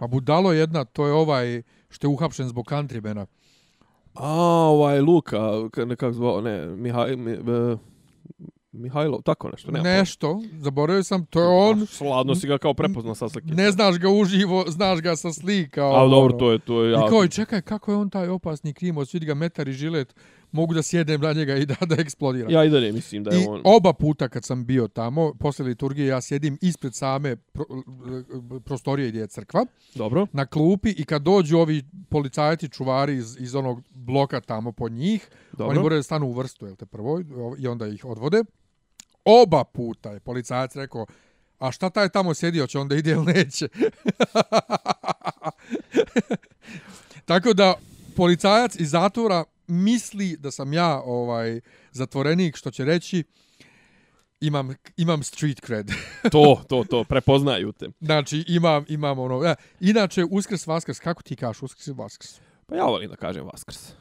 ma budalo jedna, to je ovaj što je uhapšen zbog kantribena. A, ovaj Luka, ka- ne kako zvao, ne, Mihaj, mi, e, Mihajlo, tako nešto, nema pojma. Nešto, zaboravio sam, to je on, Pa, Sladno si ga kao prepoznao sa slike. ne znaš ga uživo, znaš ga sa slika. A ono. dobro, to je, to je I jako. kao, i čekaj, kako je on taj opasni krimoć, vidi ga metar i žilet, mogu da sjednem na njega i da, da eksplodira. Ja i dalje mislim da je I on... oba puta kad sam bio tamo, posle liturgije, ja sjedim ispred same pro, prostorije gdje je crkva, Dobro. na klupi i kad dođu ovi policajci čuvari iz, iz onog bloka tamo po njih, Dobro. oni moraju da stanu u vrstu, jel te prvo, i onda ih odvode. Oba puta je policajac rekao, a šta taj tamo sjedi, hoće onda ide ili neće? [LAUGHS] Tako da, policajac iz zatvora misli da sam ja ovaj zatvorenik, što će reći, imam, imam street cred. [LAUGHS] to, to, to, prepoznaju te. znači, imam, imam ono... Ja, inače, uskrs, vaskrs, kako ti kažeš uskrs vaskrs? Pa ja volim da kažem Vaskrs.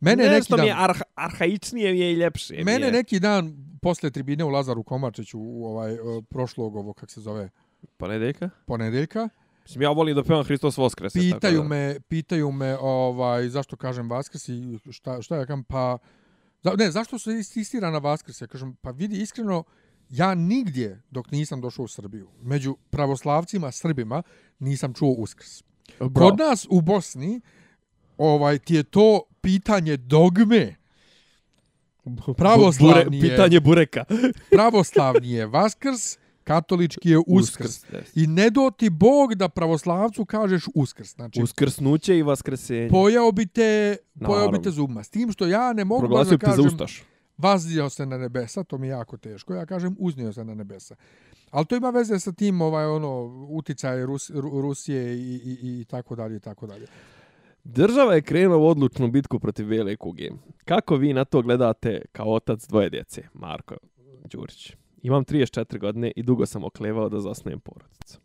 Mene neki Nešto dan... mi je arha, arhaičnije mi je i ljepše. Mene je. neki dan posle tribine u Lazaru Komačiću u ovaj e, prošlog ovo kak se zove Ponedeljka? ponedeljka Mislim, ja volim da pevam Hristos Voskres. pitaju me pitaju me ovaj zašto kažem Vaskrs i šta šta ja kažem pa za, ne zašto se insistira na Vaskrs ja kažem pa vidi iskreno ja nigdje dok nisam došao u Srbiju među pravoslavcima Srbima nisam čuo Uskrs kod nas u Bosni ovaj ti je to pitanje dogme pravoslavni je- Pitanje bureka. pravoslavni je Vaskrs, katolički je Uskrs. yes. I ne do ti Bog da pravoslavcu kažeš Uskrs. Znači, Uskrsnuće i Vaskrsenje. pojao bi te, pojao bi Naravno. te zubma. S tim što ja ne mogu baš Proglasio da te za kažem ustaš. vaznio se na nebesa, to mi je jako teško. Ja kažem uznio se na nebesa. Ali to ima veze sa tim ovaj ono uticaje Rus, Ru- Rusije i, i, i tako dalje i tako dalje. Država je krenula u odlučnu bitku protiv vele kuge. Kako vi na to gledate kao otac dvoje djece, Marko Đurić? Imam 34 godine i dugo sam oklevao da zasnujem porodicu.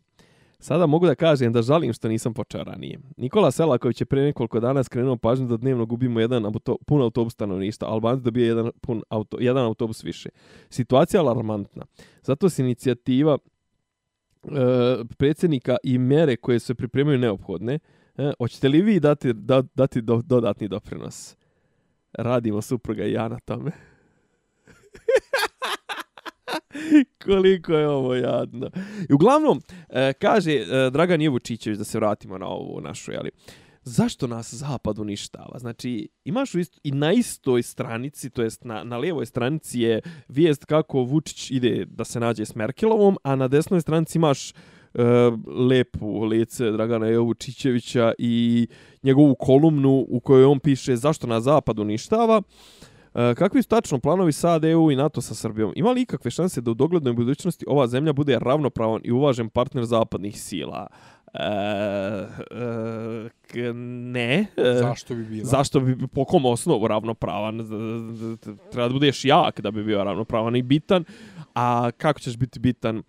Sada mogu da kažem da žalim što nisam počeo ranije. Nikola Selaković je pre nekoliko dana skrenuo pažnju da dnevno gubimo jedan auto, pun autobus stanovništva, Albanci dobije jedan, pun auto, jedan autobus više. Situacija je alarmantna. Zato se inicijativa e, predsjednika i mere koje se pripremaju neophodne. E, hoćete li vi dati, da, dati do, dodatni doprinos? Radimo supruga i ja na tome. [LAUGHS] Koliko je ovo jadno. I uglavnom, e, kaže e, Dragan Jevučićević, da se vratimo na ovu našu, jeli, zašto nas zapad uništava? Znači, imaš u isto, i na istoj stranici, to jest na, na lijevoj stranici je vijest kako Vučić ide da se nađe s Merkelovom, a na desnoj stranici imaš Uh, lepu lice Dragana Jovučićevića i njegovu kolumnu u kojoj on piše zašto nas zapad uništava. Uh, kakvi su tačno planovi SAD, EU i NATO sa Srbijom? Ima li ikakve šanse da u doglednoj budućnosti ova zemlja bude ravnopravan i uvažen partner zapadnih sila? E, e, ne. E, Zašto bi bilo? Zašto bi po kom osnovu ravnopravan? Treba da budeš jak da bi bio ravnopravan i bitan. A kako ćeš biti bitan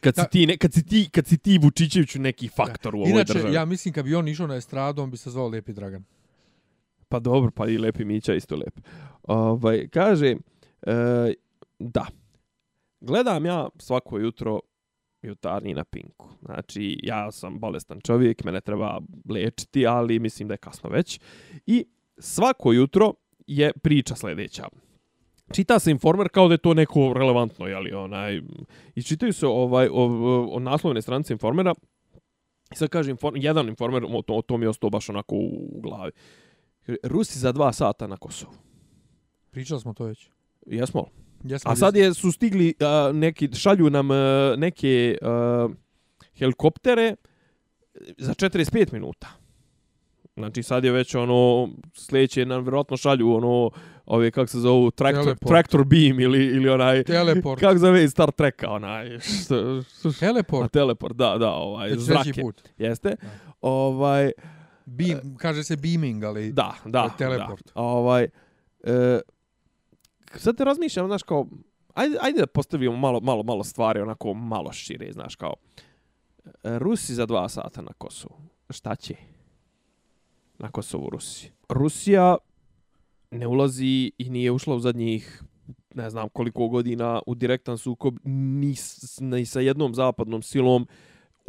kad si Da. ti, ne, kad si ti, kad si ti Vučićeviću neki faktor u ovoj Inače, državi? ja mislim kad bi on išao na estradu, on bi se zvao Lepi Dragan. Pa dobro, pa i Lepi Mića isto lep. Ovaj, kaže, e, da, gledam ja svako jutro jutarnji na Pinku. Znači, ja sam bolestan čovjek, mene treba lečiti, ali mislim da je kasno već. I svako jutro je priča sljedeća. Čita se informer kao da je to neko relevantno, jeli, onaj, i čitaju se ovaj, o, o, o naslovne stranice informera, i sad kaže, inform, jedan informer, o to, o to mi je ostao baš onako u, u glavi. Uh, Rusi za dva sata na Kosovu. Pričali smo to već. Jesmo. Jesmo A sad je, su stigli uh, neki, šalju nam uh, neke uh, helikoptere za 45 minuta. Znači sad je već ono, sljedeće nam vjerojatno šalju ono, ove kako se zovu, traktor, Teleport. traktor beam ili, ili onaj, Teleport. [LAUGHS] kako zove Star Treka, onaj, što, što, a, Teleport. teleport, da, da, ovaj, Već zrake, put. jeste. Ovaj, Beam, kaže se beaming, ali... Da, da, teleport. Da. Ovaj, e, sad te razmišljam, znaš, kao, ajde, ajde da postavimo malo, malo, malo stvari, onako malo šire, znaš, kao, e, Rusi za dva sata na Kosovu. Šta će? Na Kosovu Rusi. Rusija ne ulazi i nije ušla u zadnjih, ne znam koliko godina u direktan sukob ni, s- ni sa jednom zapadnom silom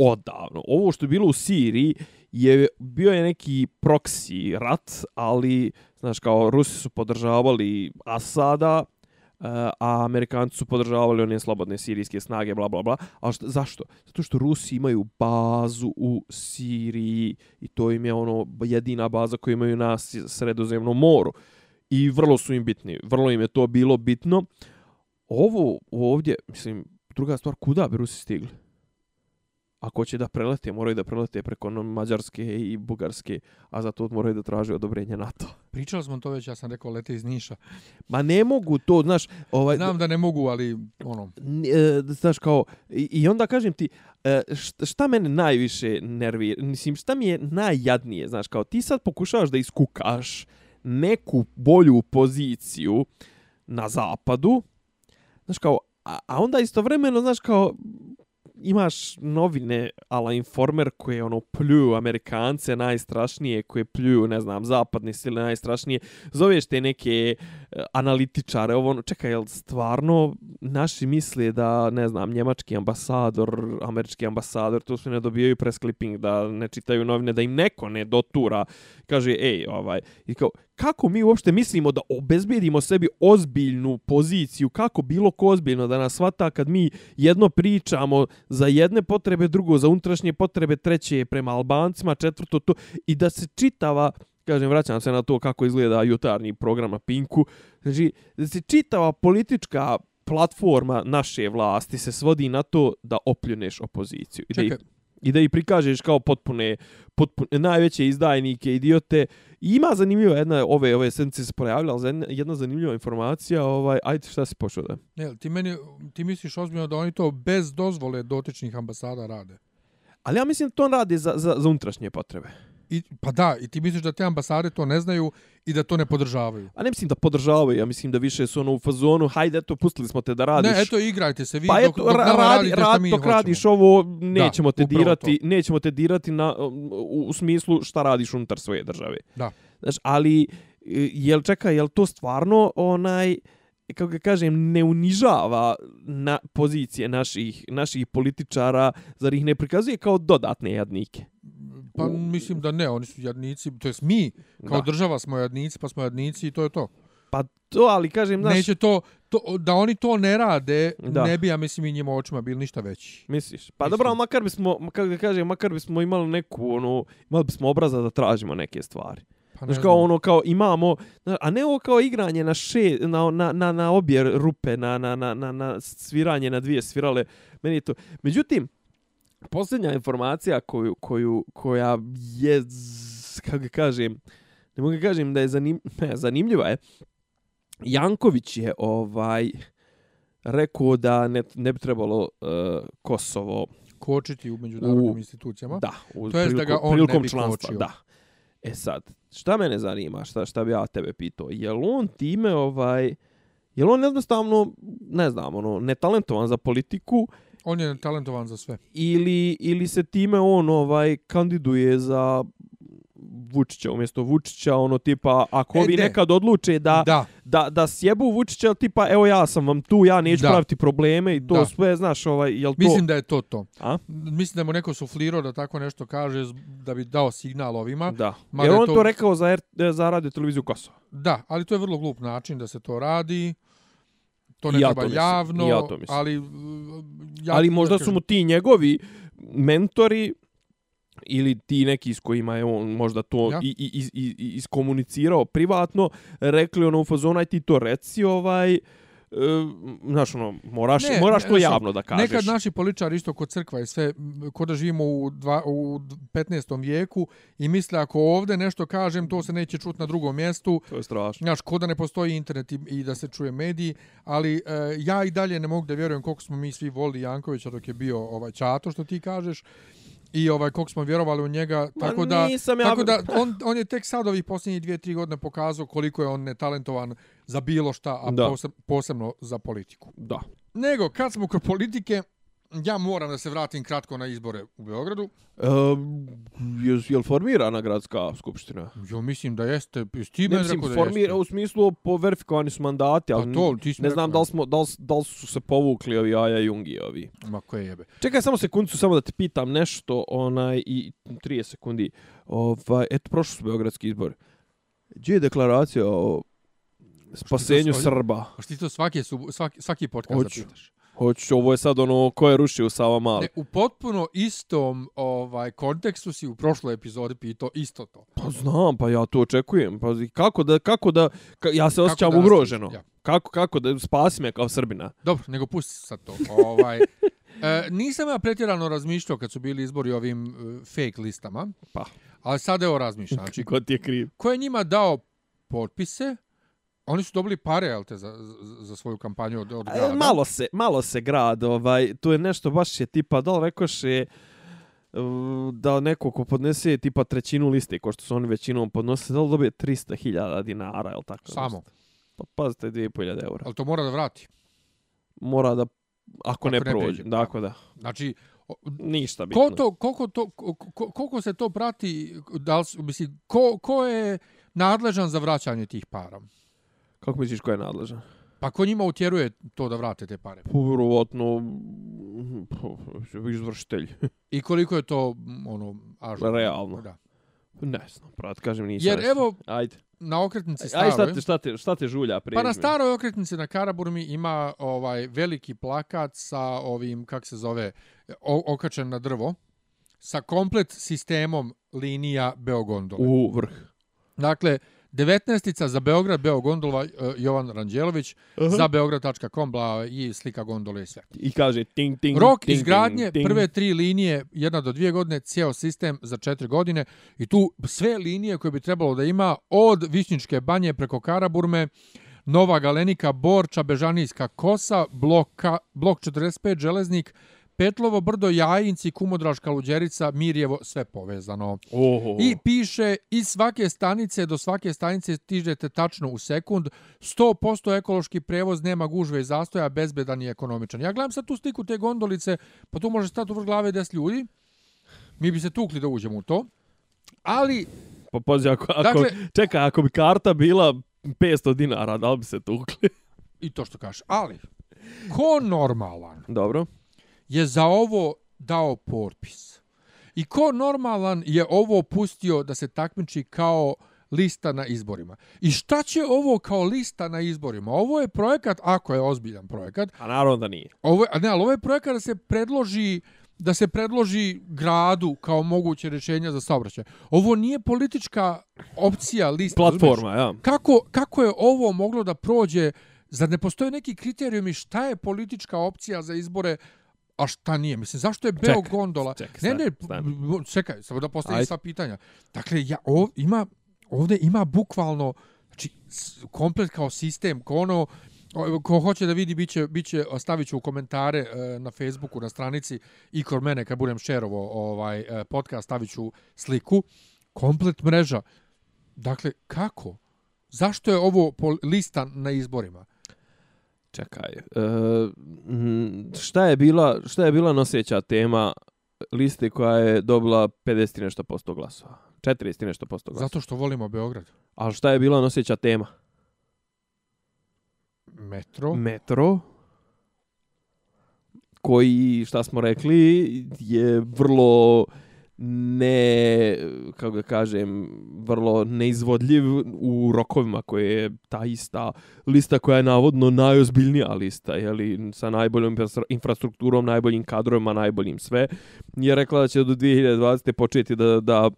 odavno. Ovo što je bilo u Siriji je bio je neki proksi rat, ali znaš kao Rusi su podržavali Asada, e, a Amerikanci su podržavali one slobodne sirijske snage, bla, bla, bla. A šta, zašto? Zato što Rusi imaju bazu u Siriji i to im je ono jedina baza koju imaju na sredozemnom moru. I vrlo su im bitni. Vrlo im je to bilo bitno. Ovo ovdje, mislim, druga stvar, kuda bi Rusi stigli? Ako će da prelete, moraju da prelete preko ono Mađarske i Bugarske, a za to moraju da traže odobrenje NATO. [LAUGHS] Pričali smo to već, ja sam rekao lete iz Niša. Ma ne mogu to, znaš, ovaj, Znam da ne mogu, ali ono, e, znaš kao i, i onda kažem ti e, šta, šta mene najviše nervira mislim šta mi je najjadnije znaš kao ti sad pokušavaš da iskukaš neku bolju poziciju na zapadu znaš kao a, a onda istovremeno znaš kao imaš novine ala Informer koje ono pljuju Amerikance najstrašnije, koje pljuju, ne znam, zapadne sile najstrašnije. Zoveš te neke uh, E, analitičare, ovo ono, čekaj, jel stvarno naši misle da, ne znam, njemački ambasador, američki ambasador, to sve ne dobijaju press clipping, da ne čitaju novine, da im neko ne dotura, kaže, ej, ovaj, i kao, kako mi uopšte mislimo da obezbijedimo sebi ozbiljnu poziciju, kako bilo ko ozbiljno da nas svata kad mi jedno pričamo za jedne potrebe, drugo za unutrašnje potrebe, treće prema Albancima, četvrto to, i da se čitava, kažem, vraćam se na to kako izgleda jutarnji program na Pinku, znači, da se čitava politička platforma naše vlasti se svodi na to da opljuneš opoziciju. I da, ih, čekaj, I da ih prikažeš kao potpune, potpune najveće izdajnike, idiote. I ima zanimljiva jedna, ove, ove sedmice se pojavila, ali jedna- zanimljiva informacija, ovaj, ajde šta si počeo da? ne, ti, meni, ti misliš ozbiljno da oni to bez dozvole dotičnih ambasada rade? Ali ja mislim da to radi za, za, za unutrašnje potrebe. I, pa da, i ti misliš da te ambasade to ne znaju i da to ne podržavaju? A ne mislim da podržavaju, ja mislim da više su ono u fazonu, hajde, eto, pustili smo te da radiš. Ne, eto, igrajte se vi pa dok, eto, dok radi, radite šta radi, mi dok radiš ovo, nećemo te upravo dirati, nećemo te dirati na, u, u smislu šta radiš unutar svoje države. Da. Znaš, ali, e, jel čekaj, jel to stvarno onaj, kako ga kažem, ne unižava na pozicije naših, naših političara, zar ih ne prikazuje kao dodatne jadnike? Pa mislim da ne, oni su jadnici, to jest mi kao Da. država smo jadnici, pa smo jadnici i to je to. Pa to, ali kažem, znaš, Neće to, to, da oni to ne rade, Da. ne bi, ja mislim, i njima očima bili ništa veći. Misliš? Pa Mislim. dobro, makar bismo, kako da kažem, makar bismo imali neku, ono, imali bismo obraza da tražimo neke stvari. Pa Znaš, kao znam. ono, kao imamo, a ne ovo kao igranje na še, na, na, na, na obje rupe, na, na, na, na, na sviranje na dvije svirale. Meni je to. Međutim, posljednja informacija koju, koju, koja je, kako kažem, ne mogu kažem da je zanim, [LAUGHS] ne, zanimljiva je. Janković je ovaj rekao da ne, ne bi trebalo uh, Kosovo Kočiti u međunarodnim U- institucijama. Da, u To jest da ga prilikom- on ne prilikom bi članstva, kočio. Da. E sad, šta mene zanima, šta, šta bi ja tebe pitao? Je li on time, ovaj, je li on jednostavno, ne znam, ono, netalentovan za politiku On je talentovan za sve. ili, ili se time on ovaj kandiduje za Vučića umjesto Vučića, ono tipa, ako E, ovi de. nekad odluče da, Da, da, da sjebu Vučića, tipa, evo ja sam vam tu, ja neću Da. praviti probleme i to Da. sve, znaš, ovaj, jel to... mislim da je to to. A? Mislim da mu neko suflirao da tako nešto kaže da bi dao signal ovima. Da. Jer on to- to rekao za, R- za radio televiziju Kosova. Da, ali to je vrlo glup način da se to radi. To ne ja treba to mislim, javno, ja to mislim. ali... uh, Ja, ali možda su mu ti njegovi mentori ili ti neki s kojima je on možda to Ja. i, i, i, i, iskomunicirao privatno, rekli ono u fazonu, aj ti to reci, ovaj, e, znaš, ono, moraš, Ne, moraš ne, to znaš, javno da kažeš. Nekad naši političari isto kod crkva i sve, m, ko da živimo u, dva, u 15. vijeku i misle ako ovde nešto kažem, to se neće čuti na drugom mjestu. To je strašno. Znaš, ko da ne postoji internet i, i da se čuje mediji, ali e, ja i dalje ne mogu da vjerujem koliko smo mi svi volili Jankovića dok je bio ovaj Čato, što ti kažeš, i ovaj koliko smo vjerovali u njega, Ma tako da, ja- tako da on, on je tek sad ovih posljednjih dvije, tri godine pokazao koliko je on netalentovan za bilo šta, a Da. poseb, posebno za politiku. Da. Nego, kad smo kod politike, ja moram da se vratim kratko na izbore u Beogradu. E, je, je li formirana gradska skupština? Jo, mislim da jeste. Ti Ne, mislim, rekao da formira, jeste? u smislu po verifikovani su mandati, ali Pa to, ti ne znam da li, smo, da, li, da li su se povukli ovi Aja Jungi ovi. Ma koje jebe. Čekaj samo sekundicu, samo da te pitam nešto, onaj, i 30 sekundi. Ovaj, eto, prošli su beogradski izbor. Gdje je deklaracija o spasenju stoji? Srba? A ti to svaki, su, svaki, svaki podcast Hoću. zapitaš? Hoću, ovo je sad ono, ko je rušio Sava Mali? Ne, u potpuno istom ovaj kontekstu si u prošloj epizodi pitao isto to. Pa znam, pa ja to očekujem. Pa kako da, kako da, ka, ja se osjećam da ugroženo. Ja. Kako, kako da spasi me kao Srbina? Dobro, nego pusti sad to. Ovaj, [LAUGHS] e, nisam ja pretjerano razmišljao kad su bili izbori ovim e, fake listama, Pa, ali sad evo razmišljam. Znači, [LAUGHS] ko ti je kriv? ko je njima dao potpise, oni su dobili pare, jel te, za, za, za svoju kampanju od, od E, grada. malo se, malo se grad, ovaj, tu je nešto baš je tipa, da li rekoš je da neko ko podnese tipa trećinu liste, ko što su oni većinom podnose, da li dobije 300.000 dinara, je li tako? Samo. Pa pazite, 2.500 eura. Ali to mora da vrati. Mora da, ako, ne, ne prođe, priđe, dakle da. Znači, Ništa bitno. ko to, koliko, to, ko- ko- koliko se to prati, da li, mislim, ko, ko je nadležan za vraćanje tih para? Kako misliš ko je nadležan? Pa ko njima utjeruje to da vrate te pare? Vjerovatno izvršitelj. I koliko je to, ono, ažurno? Realno. Da. ne znam, brat, kažem nisam. Jer evo, Ajde. na okretnici staroj... šta te, šta te, šta te žulja Pa prezime? na staroj okretnici na Karaburmi ima ovaj veliki plakat sa ovim, kak se zove, o, okačen na drvo, sa komplet sistemom linija Beogondole. U vrh. Dakle, 19 za Beograd, Beogondola, uh, Jovan Ranđelović, Aha. za beograd.com, bla, i slika gondole i sve. I kaže ting, ting, Rok ting, izgradnje ting, ting. prve tri linije, jedna do dvije godine, cijel sistem za četiri godine i tu sve linije koje bi trebalo da ima od Višnjičke banje preko Karaburme, Nova Galenika, Borča, Bežanijska kosa, bloka, blok 45, Železnik, Petlovo brdo, Jajinci, Kumodraška luđerica, Mirjevo, sve povezano. Oho. I piše iz svake stanice do svake stanice stižete tačno u sekund. 100% ekološki prevoz nema gužve i zastoja, bezbedan i ekonomičan. Ja gledam sad tu sliku te gondolice, pa tu može stati u vrh glave 10 ljudi. Mi bi se tukli da uđemo u to. Ali, Pa pazi, ako, ako, Dakle- čekaj, ako bi karta bila 500 dinara, da li bi se tukli? i to što kažeš, ali, ko normalan Dobro. Je za ovo dao potpis? I ko normalan je ovo pustio da se takmiči kao lista na izborima? I šta će ovo kao lista na izborima? Ovo je projekat, ako je ozbiljan projekat, A naravno da nije. ovo, ne, ali ovo je projekat da se predloži da se predloži gradu kao moguće rješenja za saobraćaj. Ovo nije politička opcija lista. Platforma, ja. Kako, kako je ovo moglo da prođe? Zar ne postoje neki kriterijumi šta je politička opcija za izbore, a šta nije? Mislim, zašto je Beo gondola? čekaj, ne, ne, stani, čekaj, samo da postavim Ajde. sva pitanja. Dakle, ja, ov, ima, ovdje ima bukvalno, znači, komplet kao sistem, ko ono, ko hoće da vidi, biće, biće, stavit ću u komentare e, na Facebooku, na stranici i kod mene, kad budem šerovo ovaj, e, podcast, stavit ću sliku, komplet mreža. Dakle, kako? Zašto je ovo lista na izborima? Čekaj. E, mm, šta, je bila, šta je bila noseća tema liste koja je dobila 50 i nešto posto glasova? 40 i nešto posto glasova. Zato što volimo Beograd. Ali šta je bila noseća tema? Metro. Metro koji, šta smo rekli, je vrlo ne, kako ga kažem, vrlo neizvodljiv u rokovima koje je ta ista lista koja je navodno najozbiljnija lista, jeli, sa najboljom infra- infrastrukturom, najboljim kadrovima, najboljim sve, je rekla da će do 2020. početi da, da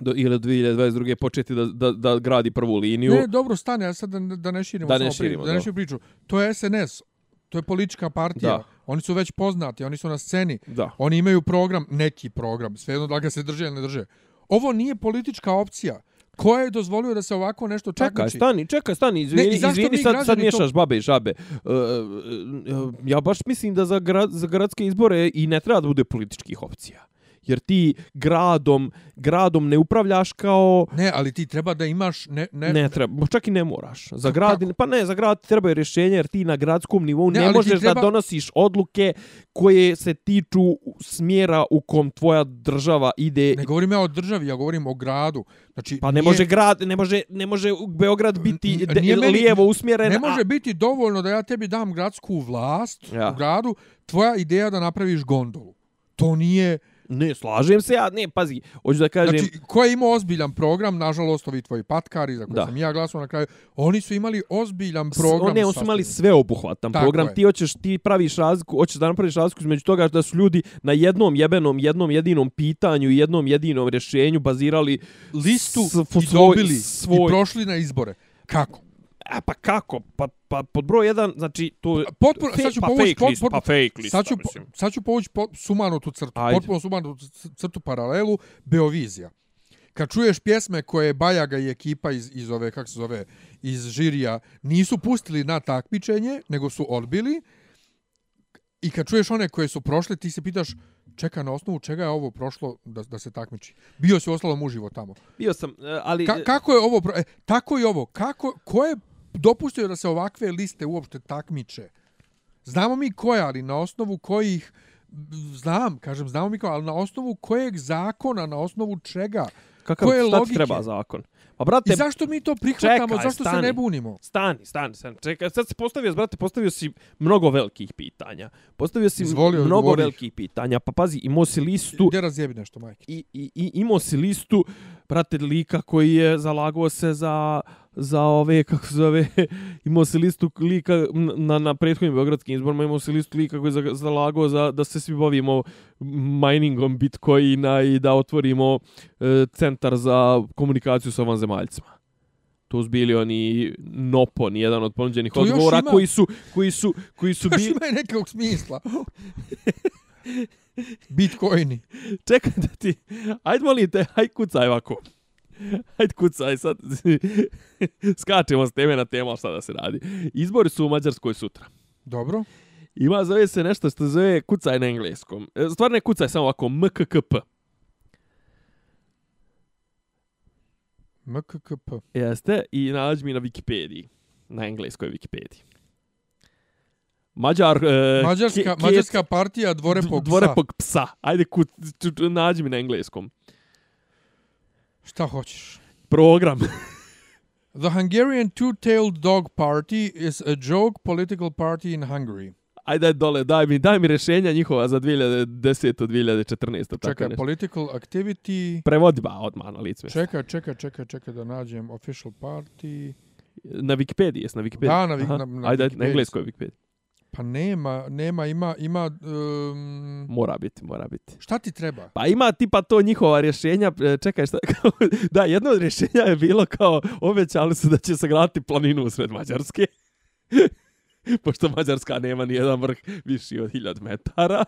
do, ili do 2022. početi da, da, da gradi prvu liniju. Ne, dobro, stane, ja sad da, da ne širimo, Da ne samo pri- širimo, da ne širimo priču. To je SNS, to je politička partija. Da. Oni su već poznati, oni su na sceni. Da. Oni imaju program, neki program, svejedno da li ga se drže ili ne drže. Ovo nije politička opcija. Ko je dozvolio da se ovako nešto Čekaj, takmiči? stani, čekaj, stani, izvini, Ne, izvini sad, sad građani miješaš babe i žabe. Uh, uh, ja baš mislim da za, grad, za gradske izbore i ne treba da bude političkih opcija. Jer ti gradom, gradom ne upravljaš kao... Ne, ali ti treba da imaš... Ne, ne, Ne, treba, čak i ne moraš. Za grad, kako? pa ne, za grad ti trebaju rješenja jer ti na gradskom nivou Ne, ne, možeš treba- da donosiš odluke koje se tiču smjera u kom tvoja država ide. ne govorim ja o državi, ja govorim o gradu. Znači, Pa ne nije- može grad, ne može, ne može Beograd biti de, nije meni- lijevo usmjeren. Ne a- može biti dovoljno da ja tebi dam gradsku vlast Ja. u gradu, tvoja ideja da napraviš gondolu. To nije... Ne, slažem se ja, ne, pazi, hoću da kažem... Znači, ko je imao ozbiljan program, nažalost, ovi tvoji patkari, za koje Da. sam ja glasao na kraju, oni su imali ozbiljan S- program. Ne, oni su imali sveobuhvatan Tako program. je. Ti hoćeš, ti praviš razliku, hoćeš da napraviš razliku između toga da su ljudi na jednom jebenom, jednom jedinom pitanju i jednom jedinom rješenju bazirali listu s- i svoj- dobili svoj- i prošli na izbore. Kako? A pa kako? Pa, pa pod broj jedan, znači, to je... Potpuno, fe- sad ću pa povući fake list, pot- pa fake lista, sad ću, po- mislim. sad ću povući po, sumanu tu crtu, Ajde. potpuno sumanu tu crtu paralelu, Beovizija. Kad čuješ pjesme koje Bajaga i ekipa iz, iz ove, kako se zove, iz žirija, nisu pustili na takmičenje, nego su odbili, i kad čuješ one koje su prošle, ti se pitaš, čeka na osnovu čega je ovo prošlo da, da se takmiči. Bio si ostalo muživo tamo. Bio sam, e, ali... Ka, kako je ovo, pro- e, tako i ovo, kako, ko je dopustio da se ovakve liste uopšte takmiče? Znamo mi koje, ali na osnovu kojih, znam, kažem, znamo mi ko, ali na osnovu kojeg zakona, na osnovu čega? Kakav, koje logike? treba zakon? Pa, brate, I zašto mi to prihvatamo, čekaj, zašto se stani. ne bunimo? Stani, stani, stani. Čekaj, sad si postavio, brate, postavio si mnogo velikih pitanja. Postavio si Izvoli, mnogo odgovori. velikih pitanja. Pa pazi, imao si listu Gdje razjebi nešto, majke? i, i, i imao si listu, brate, lika koji je zalagao se za za ove, kako se zove, [LAUGHS] imao si listu lika na, na prethodnim beogradskim izborima, imao si listu lika koji je za- zalagao za, da se svi bavimo miningom bitcoina i da otvorimo e, centar za komunikaciju sa vanzemaljcima. To su bili oni Nopon, jedan od ponuđenih To odgovora ima. koji su, koji su, koji su [LAUGHS] Još bili... ima nekog smisla. [LAUGHS] Bitcoini. Čekaj da ti... Ajde molim te, aj kucaj ovako. [LAUGHS] Ajde kucaj sad. [LAUGHS] Skačemo s teme na temu, šta da se radi. Izbori su u Mađarskoj sutra. Dobro. Ima, zove se nešto što zove kucaj na engleskom. E, Stvarno ne kucaj, samo ovako, MKKP. MKKP. Jeste, i nađi mi na Wikipediji. Na engleskoj Wikipediji. Mađar... E, Mađarska, ke- Mađarska partija dvorepog psa. Dvorepog psa. Ajde, ču- nađi mi na engleskom. Šta hoćeš? Program. [LAUGHS] The Hungarian Two-Tailed Dog Party is a joke political party in Hungary. Ajde dole, daj mi, daj mi rješenja njihova za 2010. 2014. Tako Čekaj, nešto. political activity... Prevodi ba odmah na mjesta. Čekaj, čekaj, čekaj, čekaj da nađem official party. Na Wikipediji, jes na Wikipediji? Da, na Aha. na- na Ajde, Wikipediji na engleskoj Wikipediji. Pa nema, nema, ima, ima... Um, Mora biti, mora biti. šta ti treba? Pa ima tipa to njihova rješenja, e, čekaj šta, kao, [LAUGHS] da, jedno od rješenja je bilo kao, obećali su da će sagraditi planinu usred Mađarske. [LAUGHS] Pošto Mađarska nema ni jedan vrh viši od 1000 metara.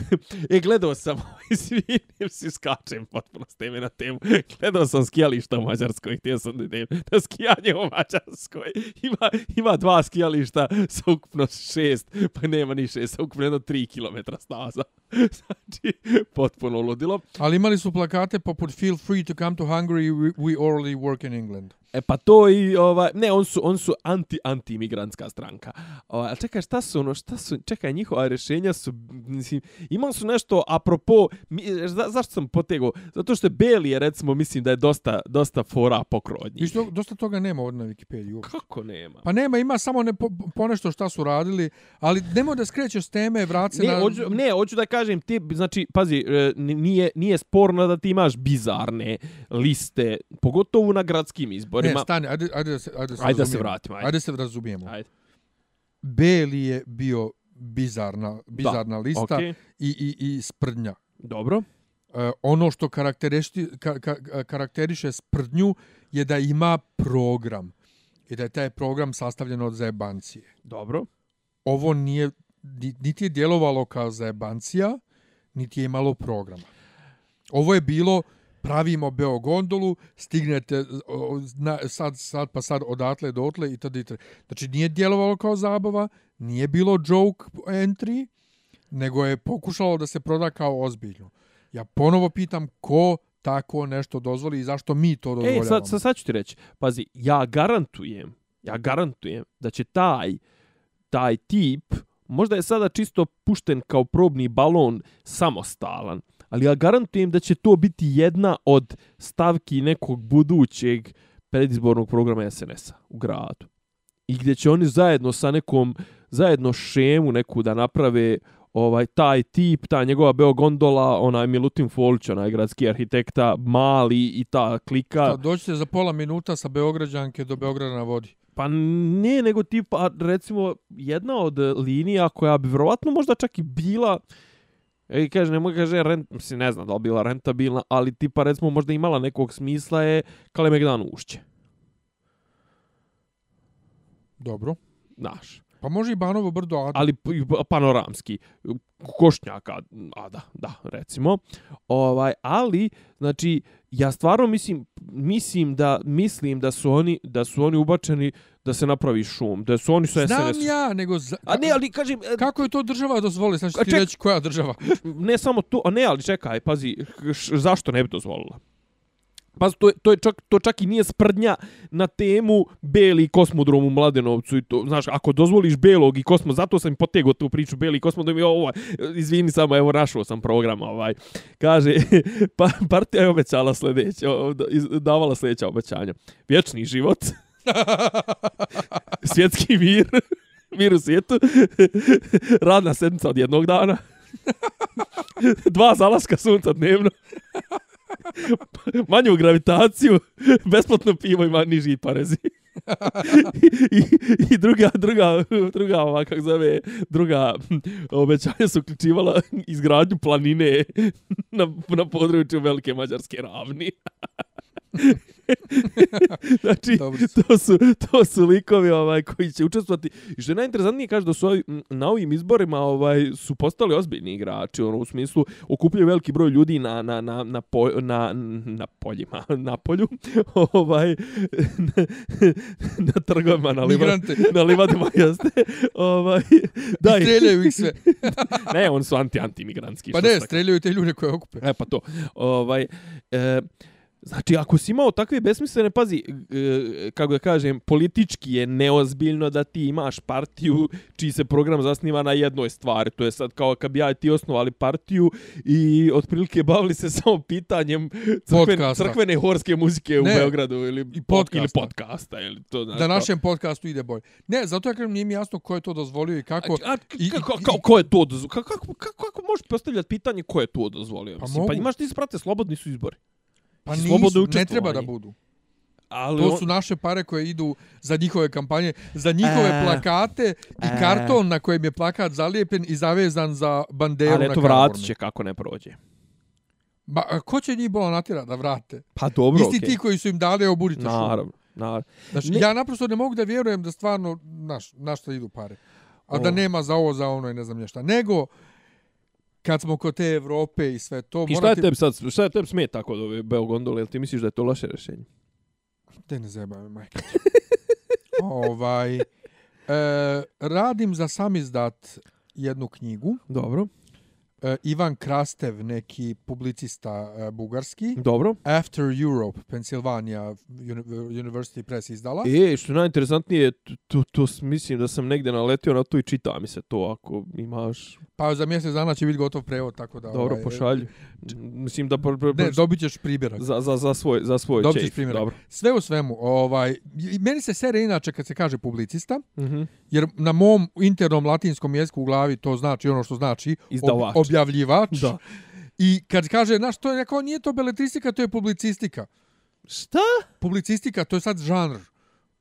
[LAUGHS] e, gledao sam, [LAUGHS] izvinim si, skačem potpuno s teme na temu. Gledao sam skijališta u Mađarskoj, htio sam da idem na skijanje u Mađarskoj. Ima, ima dva skijališta sa ukupno šest, pa nema ni šest, sa ukupno jedno tri kilometra staza. znači, potpuno ludilo. Ali imali su plakate poput Feel free to come to Hungary, we, we already work in England. E pa to i ovaj ne on su on su anti anti imigrantska stranka. Ovaj a čekaj šta su ono šta su čekaj njihova rješenja su mislim imali su nešto apropo mi, za, zašto sam potegao zato što je Beli je recimo mislim da je dosta dosta fora pokrodnji. Viš, to- dosta toga nema ovdje na Wikipediji. uopšte. Kako nema? Pa nema, ima samo ne, po, ponešto šta su radili, ali nemoj da skrećeš s teme, vrat se Ne, na... hoću, ne, hoću da kažem, ti, znači, pazi, e, nije, nije sporno da ti imaš bizarne liste, pogotovo na gradskim izborima. Ne, stani, ajde, ajde da se, ajde da se, Ajde da se vratimo, ajde. Ajde da se razumijemo. Ajde. Beli je bio bizarna, bizarna lista okej. i, i, i sprdnja. Dobro. E, ono što karakteriši, ka, ka, karakteriše sprdnju je da ima program i da je taj program sastavljen od zajebancije. Dobro. Ovo nije, ni- niti je djelovalo kao zajebancija, niti je imalo programa. Ovo je bilo pravimo Beogondolu, stignete o, na, sad, sad pa sad odatle dotle i tada i tada. Znači nije djelovalo kao zabava, nije bilo joke entry, nego je pokušalo da se proda kao ozbiljno. Ja ponovo pitam ko tako nešto dozvoli i zašto mi to dozvoljavamo. E, sad, sad, sad ću ti reći. Pazi, ja garantujem, ja garantujem da će taj, taj tip, možda je sada čisto pušten kao probni balon samostalan, ali ja garantujem da će to biti jedna od stavki nekog budućeg predizbornog programa SNS-a u gradu. I gdje će oni zajedno sa nekom, zajedno šemu neku da naprave ovaj taj tip, ta njegova Beogondola, onaj Milutin Folić, onaj gradski arhitekta, mali i ta klika. Šta, doćete za pola minuta sa Beograđanke do Beograda na vodi. Pa ne, nego tipa, recimo, jedna od linija koja bi vjerovatno možda čak i bila, e, kaže, ne mogu kaže, rent, mislim, ne znam da li bila rentabilna, ali tipa, recimo, možda imala nekog smisla je Kalemegdan ušće. Dobro. Znaš. Pa može i Banovo brdo, a ali panoramski košnjaka a da da recimo ovaj ali znači ja stvarno mislim mislim da mislim da su oni da su oni ubačeni da se napravi šum da su oni su Znam SNS ja, nego... Za, a ne ali kažem e, Kako je to država dozvolila? Znači ti ček- reći koja država? [LAUGHS] ne samo to a ne ali čekaj pazi š, zašto ne bi dozvolila Pa to, to, je čak, to čak i nije sprdnja na temu Beli kosmodrom u Mladenovcu i to, znaš, ako dozvoliš Belog i kosmo, zato sam potegao tu priču Beli kosmodrom i ovo, izvini samo, evo, našao sam program, ovaj, kaže, [LAUGHS] pa, partija je obećala sljedeće, davala sljedeća obećanja. Vječni život, [LAUGHS] svjetski mir, [LAUGHS] mir u svijetu, [LAUGHS] radna sedmica od jednog dana, dva zalaska sunca dnevno, manju gravitaciju, besplatno pivo i niži parezi. I, I druga, druga, druga, ova, kako zove, druga obećanja su uključivala izgradnju planine na, na području Velike Mađarske ravni. [LAUGHS] znači, su. to su, to su likovi ovaj, koji će učestvovati. I što je najinteresantnije, kaže da su ovi, m, na ovim izborima ovaj, su postali ozbiljni igrači, ono, u smislu okupljaju veliki broj ljudi na, na, na, na, po, na, na poljima, [LAUGHS] na polju, [LAUGHS] ovaj, na, na trgovima, na, liva, na livadima, jeste. Ovaj, da, I streljaju ih sve. ne, oni su anti-antimigrantski. Pa ne, streljaju te ljude koje okupe. E pa to. Ovaj, e, znači, ako si imao takve besmislene, pazi, e, kako da kažem, politički je neozbiljno da ti imaš partiju čiji se program zasniva na jednoj stvari. To je sad kao kad bi ja i ti osnovali partiju i otprilike bavili se [LAUGHS] samo pitanjem crkven, crkvene horske muzike u Ne, Beogradu ili, i pod- podcasta. ili podcasta. Ili to, znaš, Da našem podcastu ide bolje. Ne, zato ja kažem, nije mi jasno ko je to dozvolio i kako... A, i- kako, kako, ko je to dozvolio? Kako, kako, kako, kako možeš postavljati pitanje ko je to dozvolio? Pa Mislim, pa imaš ti se prate, slobodni su izbori. Pa slobodno nisu, ne treba da budu. Ali To su naše pare koje idu za njihove kampanje, za njihove E, plakate i e. karton na kojem je plakat zalijepen i zavezan za banderu Ali na eto, Karaburmi. vratit će kako ne prođe. Ba, ko će njih bola natjera da vrate? Pa dobro, Isti okej. ti koji su im dali evo budite šum. Naravno, naravno. Znači, Ne- ja naprosto ne mogu da vjerujem da stvarno, znaš, na šta idu pare. A da nema za ovo, za ono i ne znam nješta. Nego, kad smo kod te Evrope i sve to... I šta je tebi sad, šta je tebi smeta kod ove Beogondole, jel ti misliš da je to loše rješenje? Te ne me, majka. ovaj, e, radim za samizdat jednu knjigu. Dobro. E, Ivan Krastev, neki publicista e, bugarski. Dobro. After Europe, Pennsylvania Uni- University Press izdala. E, što je najinteresantnije, to, to, to mislim da sam negdje naletio na to i čita mi se to ako imaš. Pa za mjesec dana će biti gotov prevod, tako da... Dobro, ovaj, pošalji. Mislim da... Pr, pr, Ne, pr, dobit ćeš primjerak. za, za, za svoj, za svoj Dobit ćeš primjerak. Dobro. Sve u svemu, ovaj, meni se sere inače kad se kaže publicista, Mhm. jer na mom internom latinskom jeziku u glavi to znači ono što znači Izdavač. objavljivač. Da. I kad kaže, znaš, to je rekao, nije to beletristika, to je publicistika. Šta? Publicistika, to je sad žanr.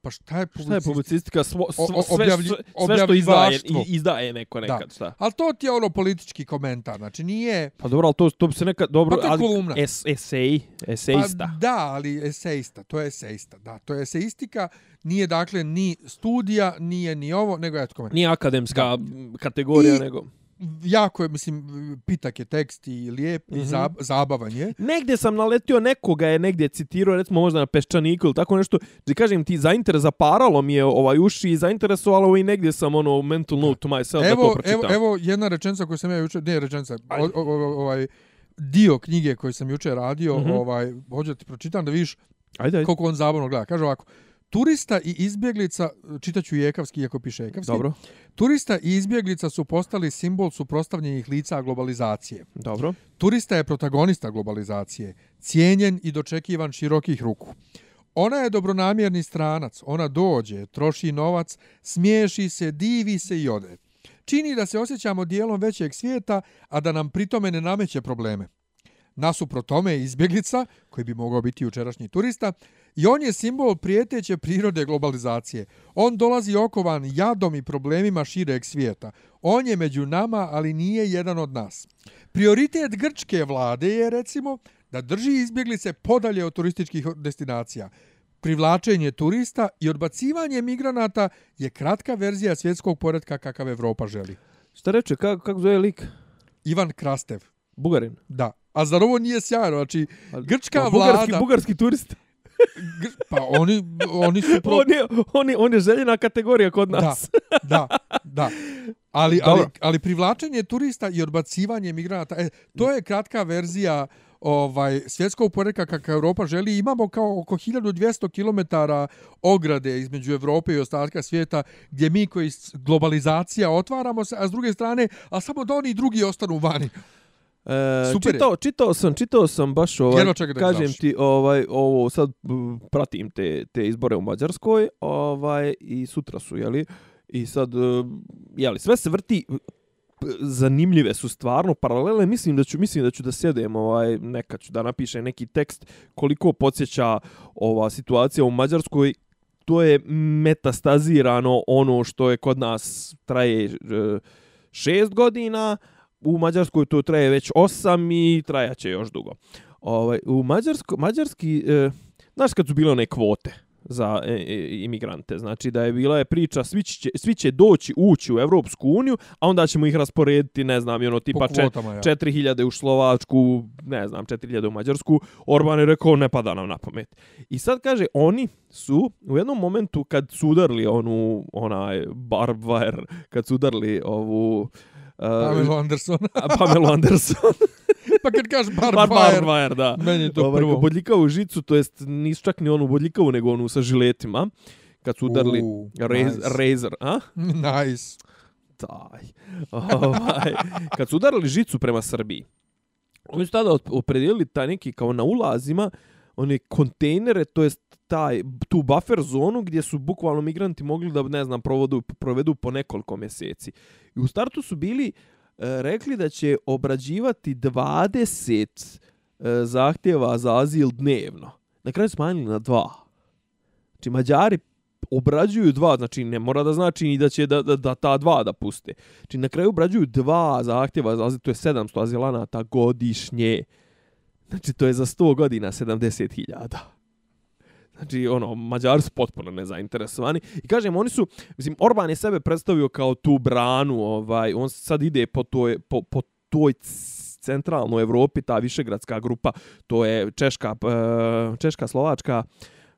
Pa šta je Šta je publicistika? publicistika? Svo, svo, sve, objavlji- sve, sve što izdaje, izdaje neko nekad, Da. šta? Ali to ti je ono politički komentar, znači nije... Pa dobro, ali to, to bi se nekad... Dobro, Pa to je kolumna. Es, esej, esejista. Pa, da, ali esejista, to je esejista, da, to je esejistika, nije dakle ni studija, nije ni ovo, nego eto komentar. Nije akademska kategorija, I- nego... Jako je, mislim, pitak je tekst i lijep Mhm. i zab, zabavan je. Negdje sam naletio, nekoga je negdje citirao, recimo možda na Peščaniku ili tako nešto, gdje kažem ti, zainteres, zaparalo mi je ovaj uši i zainteresovalo i negdje sam ono mental note to myself da to Evo, pročitam. evo, evo jedna rečenica koju sam ja jučer, ne rečenica, o, o, o, ovaj, dio knjige koju sam juče radio, Mhm. ovaj, hoću da ti pročitam da vidiš Ajde, ajde. koliko on zabavno gleda. Kaže ovako, turista i izbjeglica, čitaću Jekavski, iako piše Jekavski, Dobro, turista i izbjeglica su postali simbol suprostavljenih lica globalizacije. dobro. Turista je protagonista globalizacije, cijenjen i dočekivan širokih ruku. Ona je dobronamjerni stranac, ona dođe, troši novac, smiješi se, divi se i ode. Čini da se osjećamo dijelom većeg svijeta, a da nam pritome ne nameće probleme. Nasuprot tome je izbjeglica, koji bi mogao biti jučerašnji turista, i on je simbol prijeteće prirode globalizacije. On dolazi okovan jadom i problemima šireg svijeta. On je među nama, ali nije jedan od nas. Prioritet grčke vlade je, recimo, da drži izbjeglice podalje od turističkih destinacija. Privlačenje turista i odbacivanje migranata je kratka verzija svjetskog poredka kakav Evropa želi. Šta reče, kako, kako zove lik? Ivan Krastev. Bugarin. Da. A zar ovo nije sjajno? Znači, Ali- grčka Pa, bugarski, vlada... Bugarski turist. [LAUGHS] Gr... Pa oni, oni su... Pro... On je, on, je, on je željena kategorija kod nas. [LAUGHS] Da, da. Ali, Dobro. ali, ali privlačenje turista i odbacivanje migranata, e, to je kratka verzija ovaj svjetskog poredka kakav Europa želi. Imamo kao oko 1200 km ograde između Evrope i ostatka svijeta gdje mi koji globalizacija otvaramo se, a s druge strane, a samo da oni drugi ostanu vani. E, Super je. čitao, čitao sam, čitao sam baš ovaj, da kažem završim. ti, ovaj, ovo sad pratim te, te izbore u Mađarskoj, ovaj, i sutra su, jeli, i sad, e, jeli, sve se vrti, zanimljive su stvarno paralele mislim da ću mislim da ću da sjedem ovaj neka ću da napišem neki tekst koliko podsjeća ova situacija u Mađarskoj to je metastazirano ono što je kod nas traje e, šest godina u Mađarskoj to traje već osam i trajaće još dugo. Ovaj, u Mađarsko, mađarski, e, znaš kad su bile one kvote za e, e, imigrante, znači da je bila je priča svi će, svi će doći ući u Evropsku uniju, a onda ćemo ih rasporediti, ne znam, i ono tipa Po kvotama, ja. 4000 u Slovačku, ne znam, 4000 u Mađarsku, Orban je rekao ne pada nam na pamet. I sad kaže, oni su u jednom momentu kad su udarli onu, onaj barbed wire, kad su udarli ovu Pamela Anderson. [LAUGHS] Pamela Anderson. [LAUGHS] pa kad kažeš Bar, bar, wire, wire, da. meni je to Ovaj, prvo. bodljikavu žicu, to jest nisu čak ni onu bodljikavu, nego onu sa žiletima. Kad su udarli U, raz, nice. razor, a? [LAUGHS] Nice. Daj. Ovaj, kad su udarili žicu prema Srbiji, oni su tada op- opredijelili taj neki kao na ulazima, one kontejnere, to jest taj, tu buffer zonu gdje su bukvalno migranti mogli da, ne znam, provodu, provedu po nekoliko mjeseci. I u startu su bili e, rekli da će obrađivati 20 e, zahtjeva za azil dnevno. Na kraju smanjili na dva. Znači, Mađari obrađuju dva, znači ne mora da znači ni da će da, da, da ta dva da puste. Znači na kraju obrađuju dva zahtjeva za azil, to je 700 azilanata godišnje. Znači to je za 100 godina 70.000. Znači, ono, Mađari su potpuno nezainteresovani. I kažem, oni su, mislim, Orban je sebe predstavio kao tu branu, ovaj, on sad ide po toj, po, po toj centralnoj Evropi, ta višegradska grupa, to je Češka, eh, Češka, Slovačka,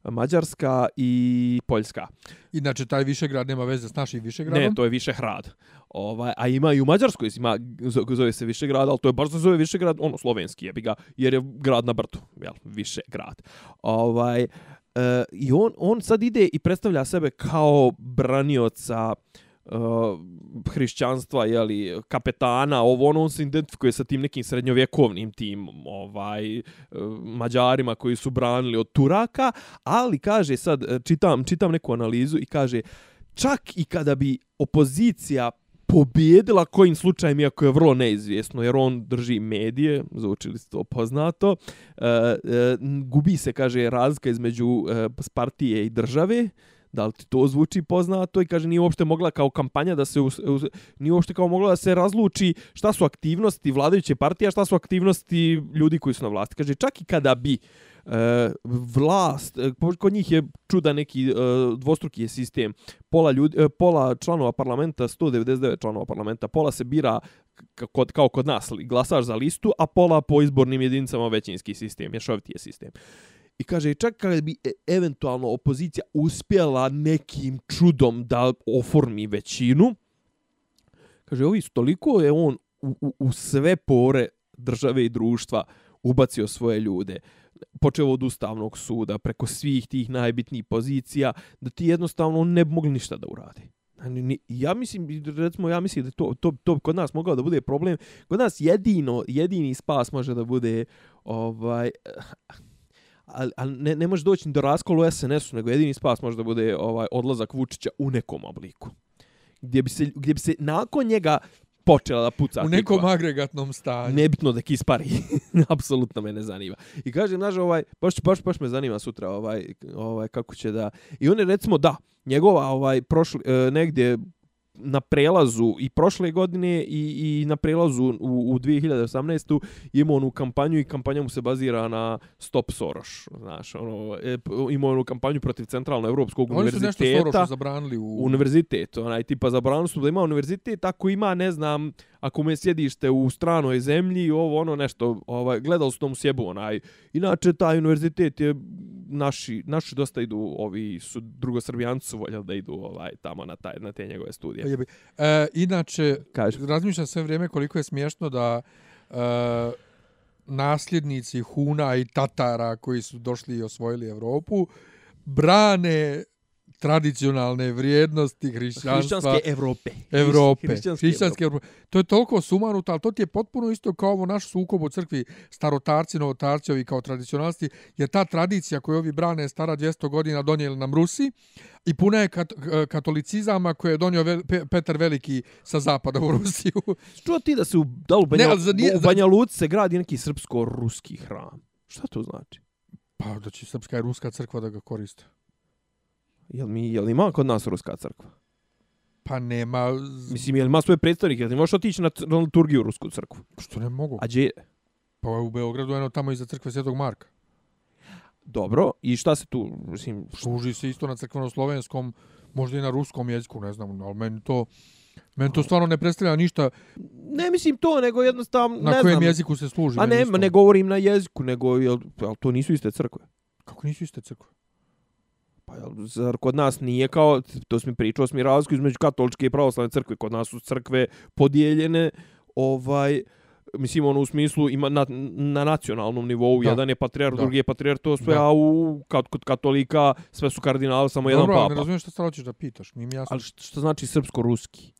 Mađarska i Poljska. Inače, taj Višegrad nema veze s našim Višegradom. Ne, to je Višehrad. Ovaj, a ima i u Mađarskoj, ima, zo- zove se Višegrad, ali to je baš se zove Višegrad, ono, slovenski je bi ga, jer je grad na brdu, jel, Višegrad. Ovaj, e, I on, on sad ide i predstavlja sebe kao branioca uh, hrišćanstva, jeli, kapetana, ovo ono, on se identifikuje sa tim nekim srednjovjekovnim tim ovaj, eh, Mađarima koji su branili od Turaka, ali kaže sad, čitam, čitam neku analizu i kaže, čak i kada bi opozicija pobjedila kojim slučajem, iako je vrlo neizvjesno, jer on drži medije, zvučili ste to poznato, e, e, gubi se, kaže, razlika između e, partije i države, da li ti to zvuči poznato i kaže nije uopšte mogla kao kampanja da se us, us, nije uopšte kao mogla da se razluči šta su aktivnosti vladajuće partije, a šta su aktivnosti ljudi koji su na vlasti. Kaže čak i kada bi e, vlast, eh, kod njih je čuda neki e, dvostruki je sistem, pola, ljudi, e, pola članova parlamenta, 199 članova parlamenta, pola se bira kod, kao kod nas, glasaš za listu, a pola po izbornim jedinicama većinski sistem, mješoviti je sistem. I kaže, čak kada bi e-, eventualno opozicija uspjela nekim čudom da oformi većinu, kaže, ovi su toliko je on u, u, u sve pore države i društva ubacio svoje ljude počeo od ustavnog suda, preko svih tih najbitnijih pozicija, da ti jednostavno ne bi mogli ništa da uradi. Ja mislim, recimo, ja mislim da to, to, to kod nas mogao da bude problem. Kod nas jedino, jedini spas može da bude ovaj, ali al ne, ne može doći do raskolu SNS-u, nego jedini spas može da bude ovaj odlazak Vučića u nekom obliku. Gdje bi se, gdje bi se nakon njega počela da puca. U nekom tipa. agregatnom stanju. Nebitno da kispari. [LAUGHS] Apsolutno me ne zanima. I kažem, znaš, ovaj, baš, baš, baš me zanima sutra ovaj, ovaj, kako će da... I on je, recimo, da, njegova ovaj, prošli, eh, negdje na prelazu i prošle godine i, i na prelazu u, u 2018. ima onu kampanju i kampanja mu se bazira na Stop Soros. Znaš, ono, e, ima onu kampanju protiv Centralno Evropskog Oni univerziteta. Oni su nešto Sorosu zabranili u... Univerzitet, onaj, tipa zabranili su da ima univerzitet, ako ima, ne znam, ako me sjedište u stranoj zemlji, ovo ono nešto, ovaj, gledali su tomu sjebu, onaj. Inače, taj univerzitet je naši, naši dosta idu, ovi su drugosrbijanci su voljeli da idu ovaj, tamo na, taj, na te njegove studije. E, inače, razmišljam sve vrijeme koliko je smiješno da e, nasljednici Huna i Tatara koji su došli i osvojili Evropu brane tradicionalne vrijednosti hrišćanstva. Hrišćanske Evrope. Evrope. Hrišćanske, hrišćanske Evrope. To je toliko sumanuto, ali to ti je potpuno isto kao ovo naš sukob u crkvi starotarci, novotarci, ovi kao tradicionalisti, jer ta tradicija koju ovi brane je stara 200 godina donijeli nam Rusi i puna je kat, katolicizama koje je donio Ve, Pe, Petar Veliki sa zapada u Rusiju. [LAUGHS] Što ti da se u, da u Banja, ne, u Banja Luci se gradi neki srpsko-ruski hram? Šta to znači? Pa da će srpska i ruska crkva da ga koriste. Jel mi jel ima kod nas ruska crkva? Pa nema. Mislim jel ima svoje predstavnike, jel ti možeš otići na, na liturgiju u rusku crkvu? Što ne mogu? A gdje? Pa u Beogradu eno tamo iza crkve Svetog Marka. Dobro, i šta se tu, mislim, služi se isto na crkveno-slovenskom, možda i na ruskom jeziku, ne znam, ali meni to meni to stvarno ne predstavlja ništa. Ne mislim to, nego jednostavno, ne Na kojem jeziku se služi? A ne, ne govorim na jeziku, nego jel, jel to nisu iste crkve? Kako nisu iste crkve? Pa jel, zar kod nas nije kao, to smo pričao, smo razliku između katoličke i pravoslavne crkve, kod nas su crkve podijeljene, ovaj, mislim, ono u smislu, ima na, na nacionalnom nivou, da. jedan je patrijar, drugi je patrijar, to sve, da. a u, kod, kod katolika sve su kardinali, samo Dobro, jedan papa. Dobro, ne razumijem što stalo ćeš da pitaš, nije mi jasno. Ali što znači srpsko-ruski?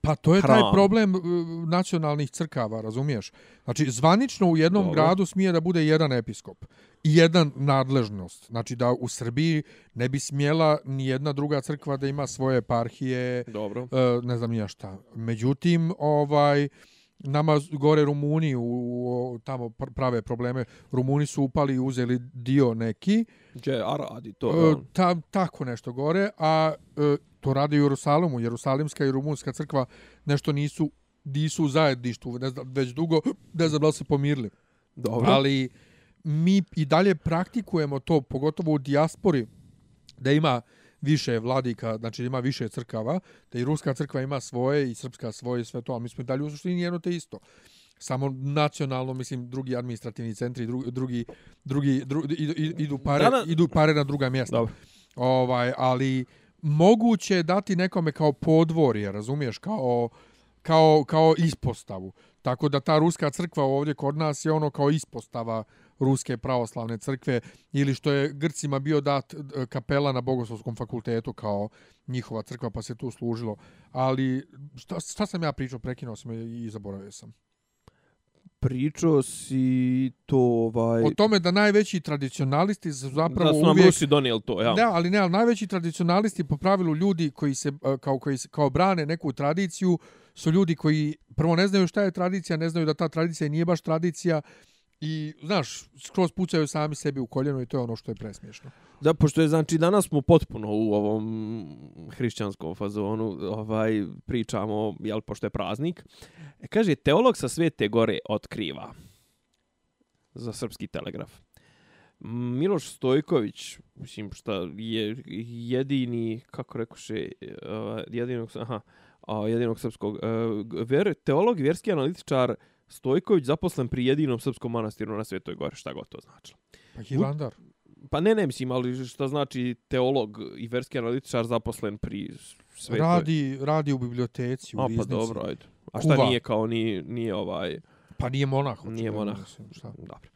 Pa to je Hram. taj problem uh, nacionalnih crkava, razumiješ? Znači, zvanično u jednom Dobro. gradu smije da bude jedan episkop i jedan nadležnost. Znači, da u Srbiji ne bi smjela ni jedna druga crkva da ima svoje eparhije, Dobro. Uh, ne znam nija šta. Međutim, ovaj nama gore Rumuni u, u, tamo prave probleme. Rumuni su upali i uzeli dio neki. Gdje, radi to? E, ta, tako nešto gore, a e, to radi u Jerusalimu. Jerusalimska i Rumunska crkva nešto nisu nisu u zajedništvu, ne znam, već dugo, ne znam da se pomirili. Dobro. Ali mi i dalje praktikujemo to, pogotovo u dijaspori, da ima više vladika, znači ima više crkava, da i ruska crkva ima svoje i srpska svoje i sve to, ali mi smo dalje u suštini jedno te isto. Samo nacionalno, mislim, drugi administrativni centri, drugi, drugi, drugi, drugi idu, idu, pare, Dana... idu pare na druga mjesta. Dobro. Ovaj, ali moguće dati nekome kao podvorje, razumiješ, kao, kao, kao ispostavu. Tako da ta ruska crkva ovdje kod nas je ono kao ispostava ruske pravoslavne crkve ili što je Grcima bio dat e, kapela na Bogoslovskom fakultetu kao njihova crkva pa se tu služilo. Ali šta, šta sam ja pričao, prekinuo sam i zaboravio sam. Pričao si to ovaj... O tome da najveći tradicionalisti zapravo Da su nam uvijek... Rusi donijeli to, ja. Da, ali ne, ali najveći tradicionalisti po pravilu ljudi koji se e, kao, koji se, kao brane neku tradiciju su ljudi koji prvo ne znaju šta je tradicija, ne znaju da ta tradicija nije baš tradicija I, znaš, skroz pucaju sami sebi u koljeno i to je ono što je presmiješno. Da, pošto je, znači, danas smo potpuno u ovom hrišćanskom fazonu, ovaj, pričamo, jel, pošto je praznik. E, kaže, teolog sa Svete Gore otkriva za srpski telegraf. Miloš Stojković, mislim, šta je jedini, kako rekoše, eh, jedinog, aha, jedinog srpskog, eh, ver, teolog vjerski analitičar, Stojković zaposlen pri jedinom srpskom manastiru na Svetoj Gore, šta god to znači. Pa Hilandar. Pa ne, ne, mislim, ali šta znači teolog i verski analitičar zaposlen pri Svetoj... Radi, radi u biblioteci, u A, riznici. pa dobro, ajde. A šta Kuva. nije kao, nije, nije ovaj... Pa nije monah. Nije monah. mislim, Šta? Dobro.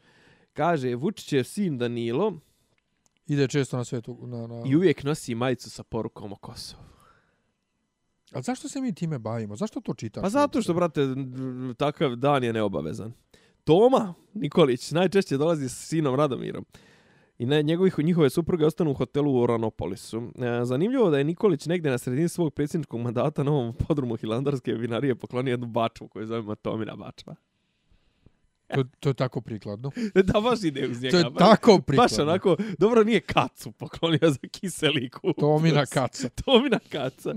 Kaže, Vučićev sin Danilo Ide često na svetu. Na, na... i uvijek nosi majicu sa porukom o Kosovu. A zašto se mi time bavimo? Zašto to čitaš? Pa zato što, brate, takav dan je neobavezan. Toma Nikolić najčešće dolazi s sinom Radomirom. I ne, njegovih, njihove supruge ostanu u hotelu u Oranopolisu. E, zanimljivo da je Nikolić negdje na sredini svog predsjedničkog mandata na ovom podrumu Hilandarske vinarije poklonio jednu bačvu koju zovemo Tomina bačva. To, to je tako prikladno. [LAUGHS] da baš ide uz njega. To je baš- tako prikladno. Baš onako, dobro nije kacu poklonio za kiseli kupus. Tomina [LAUGHS] kaca. Tomina kaca.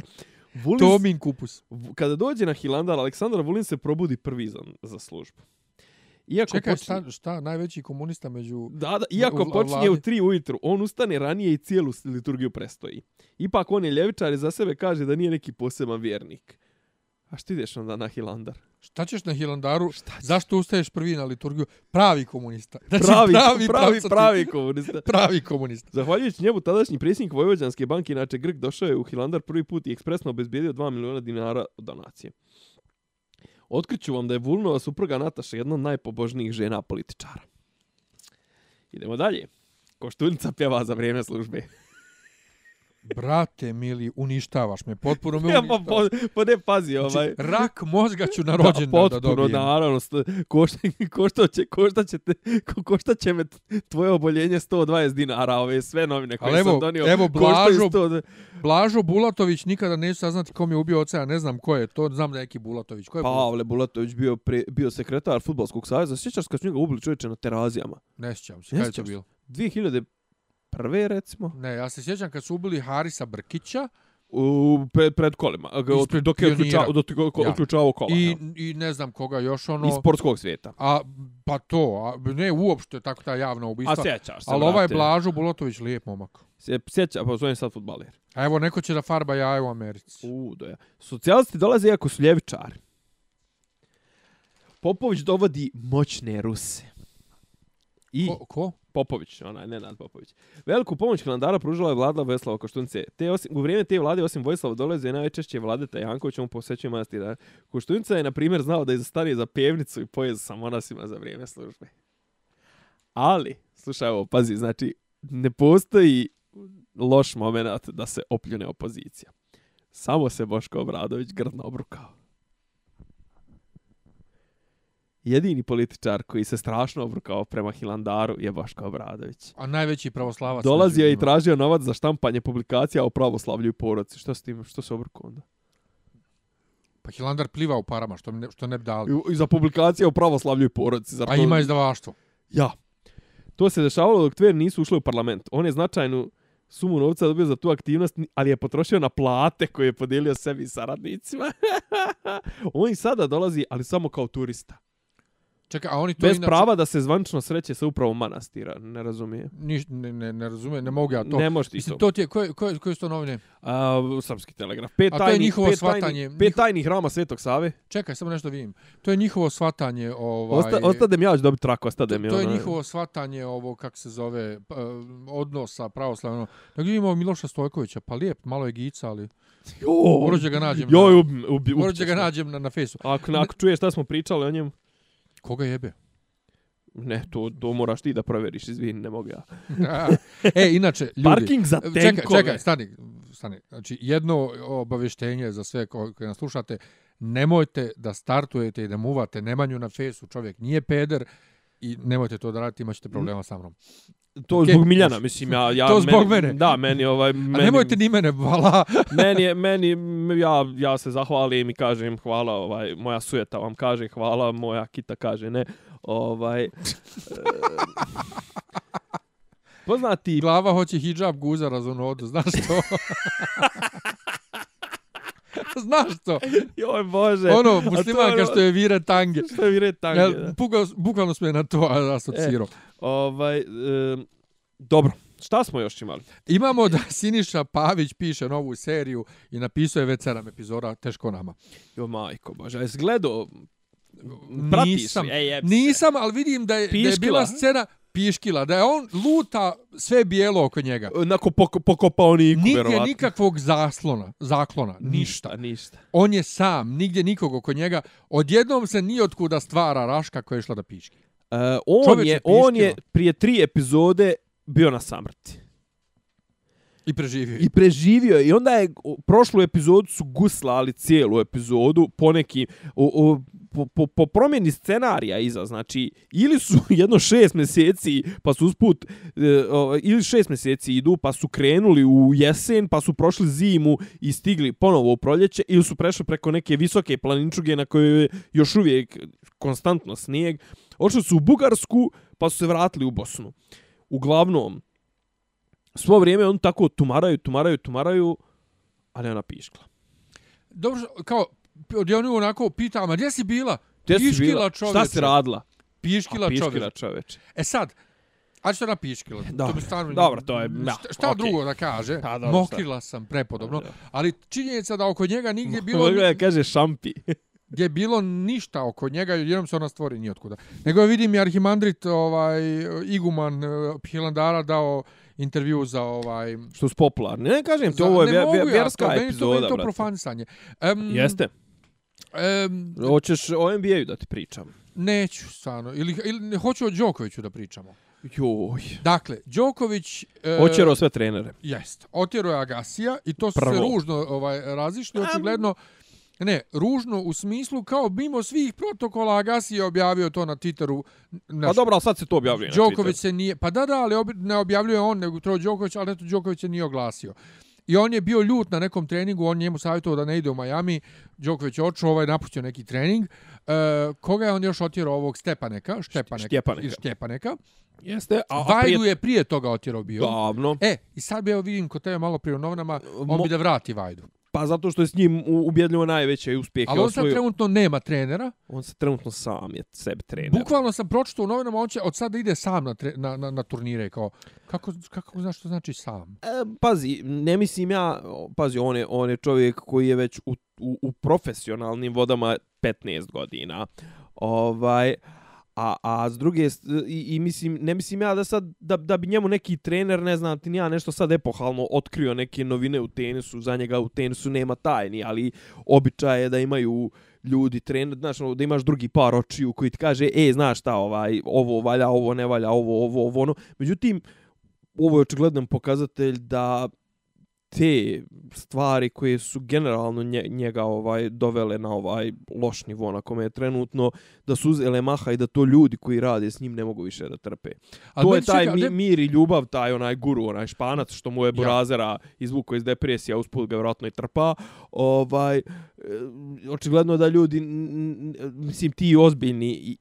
Vulin, Tomin kupus. Kada dođe na Hilandar, Aleksandar Vulin se probudi prvi za, za službu. Iako Čekaj, počinje, šta, šta, najveći komunista među... da, da, iako u počinje u? 3 ujutru, on ustane ranije i cijelu liturgiju prestoji. Ipak on je ljevičar i za sebe kaže da nije neki poseban vjernik. A što ideš onda na Hilandar? Šta ćeš na Hilandaru? Šta ćeš? Zašto ustaješ prvi na liturgiju? Pravi komunista. Znači, Pravi, pravi, pravi, pravi komunista. [LAUGHS] pravi komunista. Zahvaljujući njemu, tadašnji predsjednik Vojvođanske banke, inače Grk, došao je u Hilandar prvi put i ekspresno obezbijedio 2 miliona dinara od donacije. Otkriću vam da je Vulnova supruga Nataša jedna od najpobožnijih žena političara. Idemo dalje. Koštuljnica pjeva za vrijeme službe brate mili, uništavaš me, potpuno me [LAUGHS] uništavaš. Ja, pa, pa ne, pazi, znači, ovaj. Znači, rak mozga ću [LAUGHS] na rođendan da, da dobijem. Potpuno, naravno, košta, košta, će, košta, će te, košta će me tvoje oboljenje 120 dinara, ove sve novine koje Ali sam evo, donio. Evo, Blažo, 100... Blažo Bulatović nikada neću saznati kom je ubio oca, ja ne znam ko je to, znam da je neki Bulatović. Ko je Pavle Bulatović, Bulatović bio, pre, bio sekretar Futbolskog savjeza, sjećaš kad su njega ubili čovječe na terazijama? Ne sjećam se, kada je to bilo? 2000, prve, recimo. Ne, ja se sjećam kad su ubili Harisa Brkića, U, pred, pred kolima, Ispred dok je uključavao kola. I, I ne znam koga još ono... Iz sportskog svijeta. A, pa to, a, ne uopšte tako ta javna ubistva. A sjećaš se, Ali ovaj je Blažo Bulatović lijep momak. Se, sjeća, pa zovem sad futbaler. A evo, neko će da farba jaje u Americi. U, do ja. Socijalisti dolaze iako su ljevičari. Popović dovodi moćne Ruse. I Ko? ko? Popović, onaj Nenad Popović. Veliku pomoć Hilandara pružila je vlada Vojislava Koštunice. Te osim, u vrijeme te vlade, osim Vojislava, dolaze najčešće vladeta Janković, on posvećuje manastira. Koštunica je, na primjer, znao da je zastario za pevnicu i pojez sa monasima za vrijeme službe. Ali, slušaj ovo, pazi, znači, ne postoji loš moment da se opljune opozicija. Samo se Boško Obradović grdno obrukao. Jedini političar koji se strašno obrukao prema Hilandaru je Boško Obradović. A najveći pravoslavac. Dolazio je i tražio novac za štampanje publikacija o pravoslavlju i poroci. Što s tim, što se obrukao onda? Pa Hilandar pliva u parama, što, ne, što ne bi dali. I, i za publikacije o pravoslavlju i poroci. Zar A to- ima izdavaštvo. Ja. To se dešavalo dok Tver nisu ušli u parlament. On je značajnu sumu novca dobio za tu aktivnost, ali je potrošio na plate koje je podijelio sebi i saradnicima. [LAUGHS] On i sada dolazi, ali samo kao turista. Čekaj, a oni to Bez inače... prava da se zvančno sreće sa upravom manastira. Ne razumije. Niš, ne, ne, ne razumijem, ne mogu ja to. Ne može ti Mislim, to. to ti je, koje, koje, koje su to novine? A, srpski telegraf. Pet A to je tajnih- njihovo pet tajnih- shvatanje. Pet tajnih rama Svetog Save. Čekaj, samo nešto vidim. To je njihovo svatanje, ovaj... Osta, ostadem ja ću dobiti traku, to, ostadem ja. to je ono- njihovo svatanje ovo kako se zove pa, odnosa pravoslavno. Da vidimo Miloša Stojkovića, pa lijep, malo je gica, ali Jo, morat ga nađem. Na, ubi, ubi, ću ga nađem na, na fejsu. Ako, ako čuješ šta smo pričali o njemu, Koga jebe? ne, to, to moraš ti da proveriš, izvini, ne mogu ja. [LAUGHS] e, inače, ljudi. Parking za tenkove. Čekaj, čekaj, stani, stani. Znači, jedno obavještenje za sve ko- koji nas slušate, nemojte da startujete i da muvate Nemanju na fesu, čovjek nije peder i nemojte to da radite, imat ćete problema sa mnom. To Okej, zbog Miljana, mislim, ja... ja To zbog meni, mene. Da, meni ovaj... A Meni, nemojte ni mene, vala. [LAUGHS] meni, je- meni, ja, ja se zahvalim i kažem hvala, ovaj, moja sujeta vam kaže hvala, moja kita kaže ne. Ovaj, e, [LAUGHS] poznati Glava hoće hijab guza razonodu, znaš to? [LAUGHS] [LAUGHS] znaš to? Joj Bože. Ono, muslimanka ono- što je vire tange. Što je vire tange. Ja, da. bukvalno, bukvalno smo je na to [LAUGHS] asocirao. Ovaj, e, dobro, šta smo još imali? Imamo da Siniša Pavić piše novu seriju i napisao je već 7 epizoda, teško nama. Jo, majko Bože, jesi gledao... Pratiš Nisam, se. nisam, ali vidim da je, da je bila scena piškila, da je on luta sve bijelo oko njega. Nako poko, pokopao niku, Nigdje verovatno. nikakvog zaslona, zaklona, ništa. Ništa. On je sam, nigdje nikog oko njega. Odjednom se nijotkuda stvara Raška koja je išla da piški. Uh, on, Čovječe, je, on je prije tri epizode bio na samrti. I preživio. je. I preživio je. I onda je prošlu epizodu su guslali cijelu epizodu po nekim... O, o, po, po, po promjeni scenarija iza, znači, ili su [LAUGHS] jedno šest mjeseci, pa su usput, e, o, ili šest mjeseci idu, pa su krenuli u jesen, pa su prošli zimu i stigli ponovo u proljeće, ili su prešli preko neke visoke planinčuge na kojoj je još uvijek konstantno snijeg. Ošli su u Bugarsku, pa su se vratili u Bosnu. Uglavnom, svo vrijeme on tako tumaraju, tumaraju, tumaraju, ali ona piškla. Dobro, kao, od oni onako pita, ma gdje si bila? Gdje si piškila bila? čovječe. Šta si radila? Piškila, A, piškila čovječe. čoveče. E sad, a što na piškila? Dobro. To stvarno, Dobro, to je- da, Šta, šta okej. drugo da kaže? Pa, dobro, Mokrila sam prepodobno. Da. Ali činjenica da oko njega nigdje bilo... Mogla je kaže šampi. [LAUGHS] gdje je bilo ništa oko njega jednom se ona stvori nijotkuda. Nego vidim i Arhimandrit, ovaj, Iguman eh, Hilandara dao intervju za ovaj... Što su popularni. Ne kažem ti, ovo je ne mogu ja to, meni to, meni epizoda, to brate. profanisanje. Um, Jeste. Um, Hoćeš o NBA-u da ti pričam. neću, stvarno. Ili, ili ne, hoću o Đokoviću da pričamo. Joj. Dakle, Đoković... e, Oćero sve trenere. Jest. Otjero je Agasija i to su Prvo. se ružno ovaj, razišli, očigledno. Ne, ružno u smislu kao mimo svih protokola Agasija je objavio to na Twitteru. Na Pa dobro, sad se to objavljuje na Đoković Twitteru. se nije, pa da, da, ali obi, ne objavljuje on, nego to Đoković, ali eto Đoković se nije oglasio. I on je bio ljut na nekom treningu, on njemu savjetovao da ne ide u Miami, Đoković je očeo, ovaj napustio neki trening. E, koga je on još otjerao ovog Stepaneka? Štepaneka. Štjepaneka. Štjepaneka. Jeste. A, a Vajdu prije... je prije toga otjerao bio. Davno. E, i sad bi evo vidim kod tebe malo prije u novinama, on Mo- bi da vrati Vajdu. Pa zato što je s njim ubjedljivo najveće uspjehe Ali on sad osvojio. trenutno nema trenera. On se trenutno sam je sebi trener. Bukvalno sam pročitao u novinama, on će od sada ide sam na, tre, na, na, na turnire. Kao, kako, kako znaš što znači sam? E, pazi, ne mislim ja, pazi, on je, on je čovjek koji je već u, u, u profesionalnim vodama 15 godina. Ovaj, a, a s druge, i, i mislim, ne mislim ja da sad, da, da bi njemu neki trener, ne znam ti ja, nešto sad epohalno otkrio neke novine u tenisu, za njega u tenisu nema tajni, ali običaj je da imaju ljudi trener, znaš, ono, da imaš drugi par očiju koji ti kaže, e, znaš šta, ovaj, ovo valja, ovo ne valja, ovo, ovo, ovo, ono. Međutim, ovo je očigledan pokazatelj da te stvari koje su generalno nje, njega ovaj dovele na ovaj loš nivo na kome je trenutno da su uzele maha i da to ljudi koji rade s njim ne mogu više da trpe. Ali to je taj čeka, mi, ne- mir i ljubav, taj onaj guru, onaj španac što mu je Burazera izvukao iz depresije, a usput ga vjerojatno i trpa. Ovaj, e, očigledno da ljudi, mislim ti ozbiljni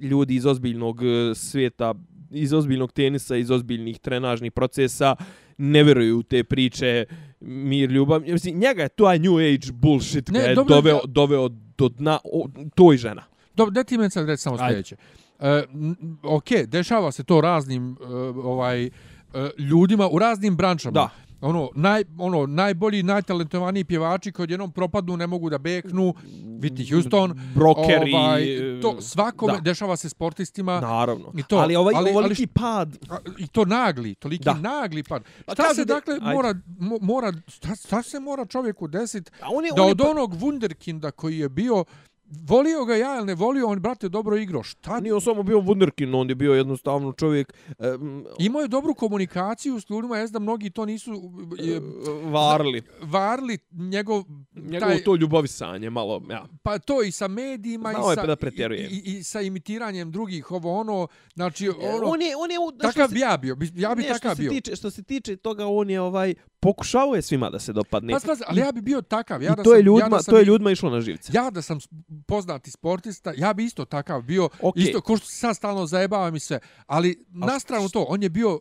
ljudi iz ozbiljnog e, svijeta, iz ozbiljnog tenisa, iz ozbiljnih trenažnih procesa, ne vjeruju u te priče mir, ljubav. Mislim, njega je to new age bullshit Ne, je dobro, doveo, ja- doveo do dna, o, to i žena. Dobro, da ti meni sad reći samo sljedeće. E, n- ok, dešava se to raznim e, ovaj e, ljudima u raznim branšama. Da. Ono, naj, ono, najbolji, najtalentovaniji pjevači koji odjednom propadnu, ne mogu da beknu, Whitney Houston, Brokeri. ovaj, e, to svakome, da. dešava se sportistima, Naravno. I to, ali ovaj, ali- ali, ovoliki pad, A, I to nagli, toliki Da. nagli pad. Pa Šta se da- dakle ajde. mora, mo, mora šta, šta se mora čovjeku desiti on je, da on je od onog wunderkinda koji je bio volio ga ja ili ne volio, on brate dobro igrao. Šta? Nije on samo bio wunderkind, on je bio jednostavno čovjek um, Imao je dobru komunikaciju s ljudima, jest da mnogi to nisu je, varli. varli njegov, Njegovo to ljubavisanje malo, ja. pa to i sa medijima Znao i sa, da pretjeruje. i, i, i, sa imitiranjem drugih ovo ono, znači ono, on je, on je, takav bi ja bio, bi- ja bi ne, takav što se bio. Tiče, što se tiče toga, on je ovaj, pokušao je svima da se dopadne. Pa, pa, ali ja bi bio takav. Ja I da to je sam, ljudima, ja da sam to je ljudima išlo na živce. Ja da sam poznati sportista, ja bi isto takav bio, Okej. isto ko što se sad stalno zajebavam i sve, ali na stranu to, on je bio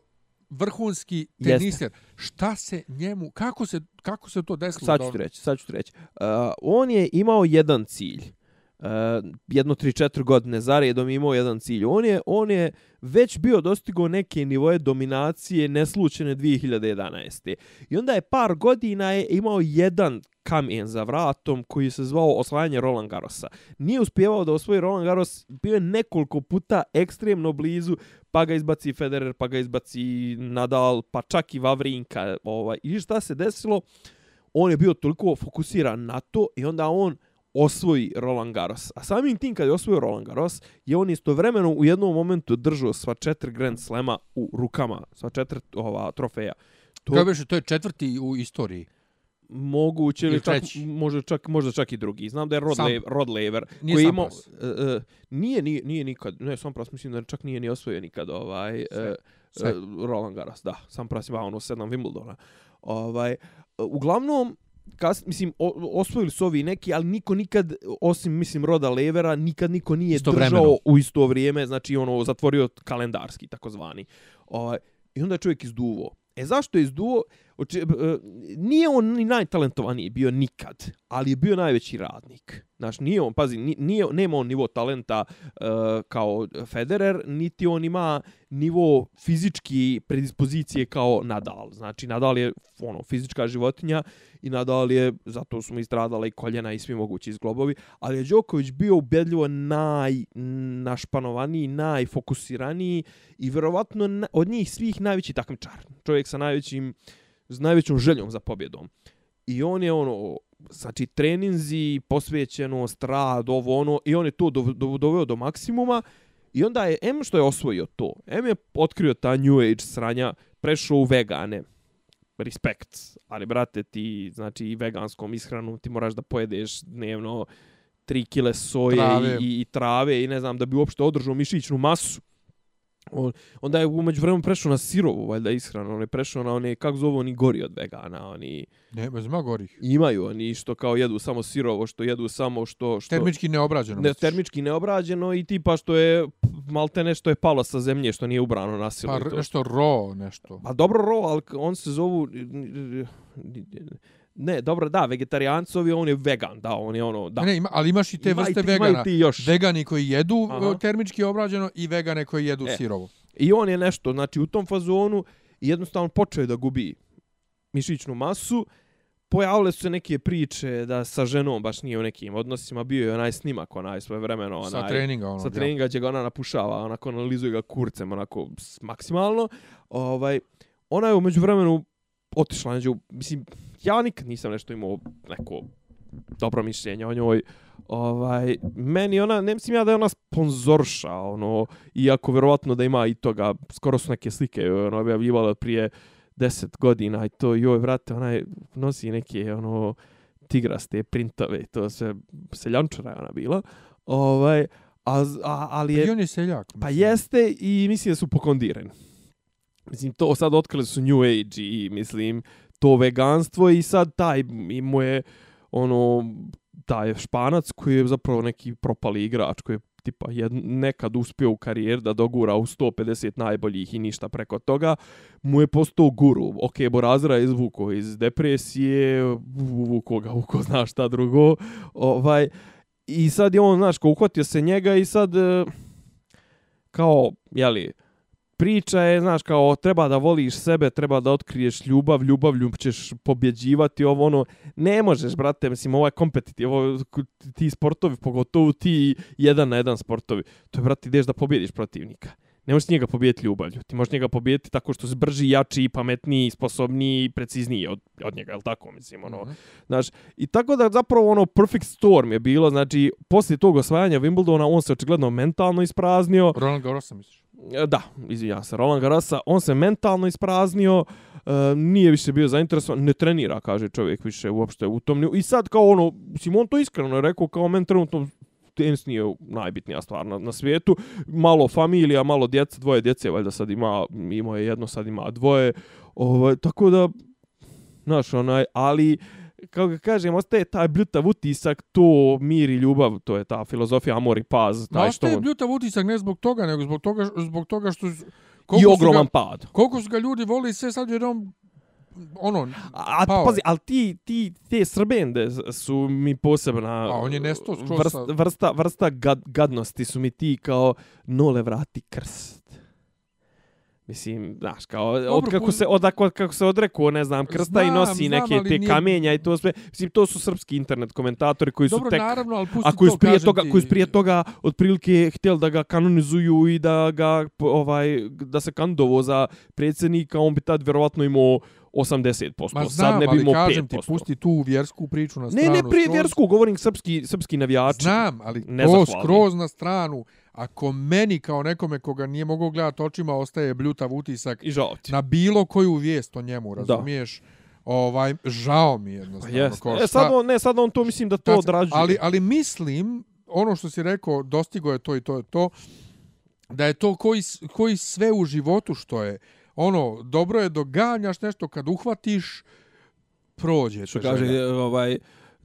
vrhunski Jeste. teniser. Šta se njemu, kako se, kako se to desilo? Sad ću ti reći, sad ću ti reći. Uh, on je imao jedan cilj. Eh, jedno, tri, četiri godine za redom imao jedan cilj. On je, on je već bio dostigao neke nivoje dominacije neslučene 2011. I onda je par godina je imao jedan kamen za vratom koji se zvao osvajanje Roland Garrosa. Nije uspjevao da osvoji Roland Garros, bio je nekoliko puta ekstremno blizu, pa ga izbaci Federer, pa ga izbaci Nadal, pa čak i Vavrinka. Ovaj. I šta se desilo? On je bio toliko fokusiran na to i onda on osvoji Roland Garros. A samim tim kad je osvojio Roland Garros, je on istovremeno u jednom momentu držao sva četiri Grand Slema u rukama, sva četiri ova, trofeja. To... Kako biš, to je četvrti u istoriji? moguće ili čak može čak možda čak i drugi. Znam da je Rod, sam, Rod Lever nije koji ima uh, uh, nije, nije nije nikad ne sam pras mislim da čak nije ni osvojio nikad ovaj uh, Roland Garros da sam pras ima ono sedam Wimbledona. Ovaj uh, uglavnom kas, mislim, o, osvojili su ovi neki, ali niko nikad, osim, mislim, roda Levera, nikad niko nije držao u isto vrijeme, znači, ono, zatvorio kalendarski, takozvani. Ovaj I onda je čovjek izduvo. E, zašto je izduvo? Oči, e, nije on ni najtalentovaniji bio nikad, ali je bio najveći radnik. Znaš, nije on, pazi, nije, nema on nivo talenta uh, kao Federer, niti on ima nivo fizički predispozicije kao Nadal. Znači, Nadal je ono, fizička životinja i Nadal je, zato su mu istradala i koljena i svi mogući izglobovi, ali je Đoković bio ubedljivo naj, našpanovaniji, najfokusiraniji i vjerovatno od njih svih najveći takmičar. Čovjek sa najvećim s najvećom željom za pobjedom. I on je ono, znači treninzi, posvećenost, rad, ovo ono, i on je to doveo do maksimuma. I onda je, M što je osvojio to, M je otkrio ta New Age sranja, prešao u vegane, respekt, ali brate ti, znači i veganskom ishranu ti moraš da pojedeš dnevno 3 kile soje trave. I, i trave i ne znam da bi uopšte održao mišićnu masu. On, onda je umeđu vremenu prešao na sirovu, valjda ishranu. On je prešao na one, kako zove, oni gori od vegana. Oni... Ne, bez ima gorih. Imaju oni što kao jedu samo sirovo, što jedu samo što... što... Termički neobrađeno. Ne, termički neobrađeno i tipa što je malte nešto je palo sa zemlje, što nije ubrano na silu. Pa nešto ro, nešto. Pa dobro ro, ali on se zovu... Ne, dobro, da, vegetarijancovi, on je vegan, da, on je ono, da. Ne, ima, ali imaš i te ima vrste i ti, vegana. Ti još. Vegani koji jedu Aha. termički obrađeno i vegane koji jedu e. sirovo. I on je nešto, znači, u tom fazonu jednostavno počeo da gubi mišićnu masu. Pojavile su se neke priče da sa ženom baš nije u nekim odnosima. Bio je onaj snimak, onaj svoje vremeno. Onaj, sa treninga, ono. Sa treninga gdje ga ona napušava, onako analizuje ga kurcem, onako maksimalno. Ovaj, ona je umeđu vremenu otišla neđe, mislim, ja nikad nisam nešto imao neko dobro mišljenje o njoj. Ovaj, meni ona, ne mislim ja da je ona sponzorša, ono, iako verovatno da ima i toga, skoro su neke slike, ono, objavljivala prije deset godina i to, joj, vrate, ona je, nosi neke, ono, tigraste printove, to se seljančara ona bila. Ovaj, a, a, ali je... I on je seljak. Pa mislim. Pa jeste i mislim da su pokondirani. Mislim, to sad otkrili su New Age i mislim, to veganstvo i sad taj mu je ono taj španac koji je zapravo neki propali igrač koji je tipa jed, nekad uspio u karijeri da dogura u 150 najboljih i ništa preko toga, mu je postao guru. Ok, Borazira je izvuko iz depresije, uvuko ga, uko zna šta drugo. Ovaj, I sad je on, znaš, ko uhvatio se njega i sad eh, kao, jeli, priča je, znaš, kao treba da voliš sebe, treba da otkriješ ljubav, ljubavlju ćeš pobjeđivati, ovo ono, ne možeš, brate, mislim, ovo je kompetitiv, ovo, ti sportovi, pogotovo ti jedan na jedan sportovi, to je, brate, ideš da pobjediš protivnika. Ne možeš njega pobijediti ljubavlju, ti možeš njega pobijediti tako što si brži, jači, pametniji, sposobniji, precizniji od, od njega, je tako, mislim, ono, mm -hmm. znaš, i tako da zapravo ono perfect storm je bilo, znači, poslije tog osvajanja Wimbledona, on se očigledno mentalno ispraznio. Roland Garros, misliš? E, da, izvinjavam se, Roland Garrosa, on se mentalno ispraznio, e, nije više bio zainteresovan, ne trenira, kaže čovjek više uopšte u tom. I sad kao ono, Simon to iskreno je rekao, kao men trenutno tenis nije najbitnija stvar na, na svijetu. Malo familija, malo djeca, dvoje djece, valjda sad ima, imao je jedno, sad ima dvoje. Ovo, tako da, znaš, onaj, ali... Uh, kako ga kažem, ostaje taj bljutav utisak, to mir i ljubav, to je ta filozofija amor i paz. Taj no, ostaje on... bljutav utisak ne zbog toga, nego zbog toga, zbog toga što... I ogroman ga, pad. Koliko su ga ljudi voli, sve sad jednom ono, A, pao pazi, ali ti, ti, te srbende su mi posebna A on je nestao skroz vrst, sa- vrsta, vrsta gad, gadnosti su mi ti kao nole vrati krst. Mislim, znaš, kao, od Dobro, kako pu- se, od, kako, kako se odrekuo, ne znam, krsta i Znam, nosi znam, neke te nije- kamenja i to sve. Mislim, to su srpski internet komentatori koji Dobro, su tek... naravno, ali pusti A koji to, prije kažem toga, ti. koji prije toga otprilike htjeli da ga kanonizuju i da ga ovaj da se kandidovo za predsjednika, on bi tad vjerovatno imao 80%. Ma Sad znam, ne bi ali kažem 5%. ti, pusti tu vjersku priču na Ne, stranu. ne, prije skroz. vjersku, govorim srpski, srpski navijači. Znam, ali to Nezahvalni. skroz na stranu. Ako meni kao nekome koga nije mogao gledati očima ostaje bljutav utisak I na bilo koju vijest o njemu, razumiješ? Ovaj, žao mi je jednostavno. Yes. ko E, šta- sad on, ne, sad on to mislim da to odrađuje. Ali, ali mislim, ono što si rekao, dostigo je to i to je to, da je to koji, koji sve u životu što je. Ono, dobro je doganjaš nešto kad uhvatiš, prođe. što kaže, ovaj,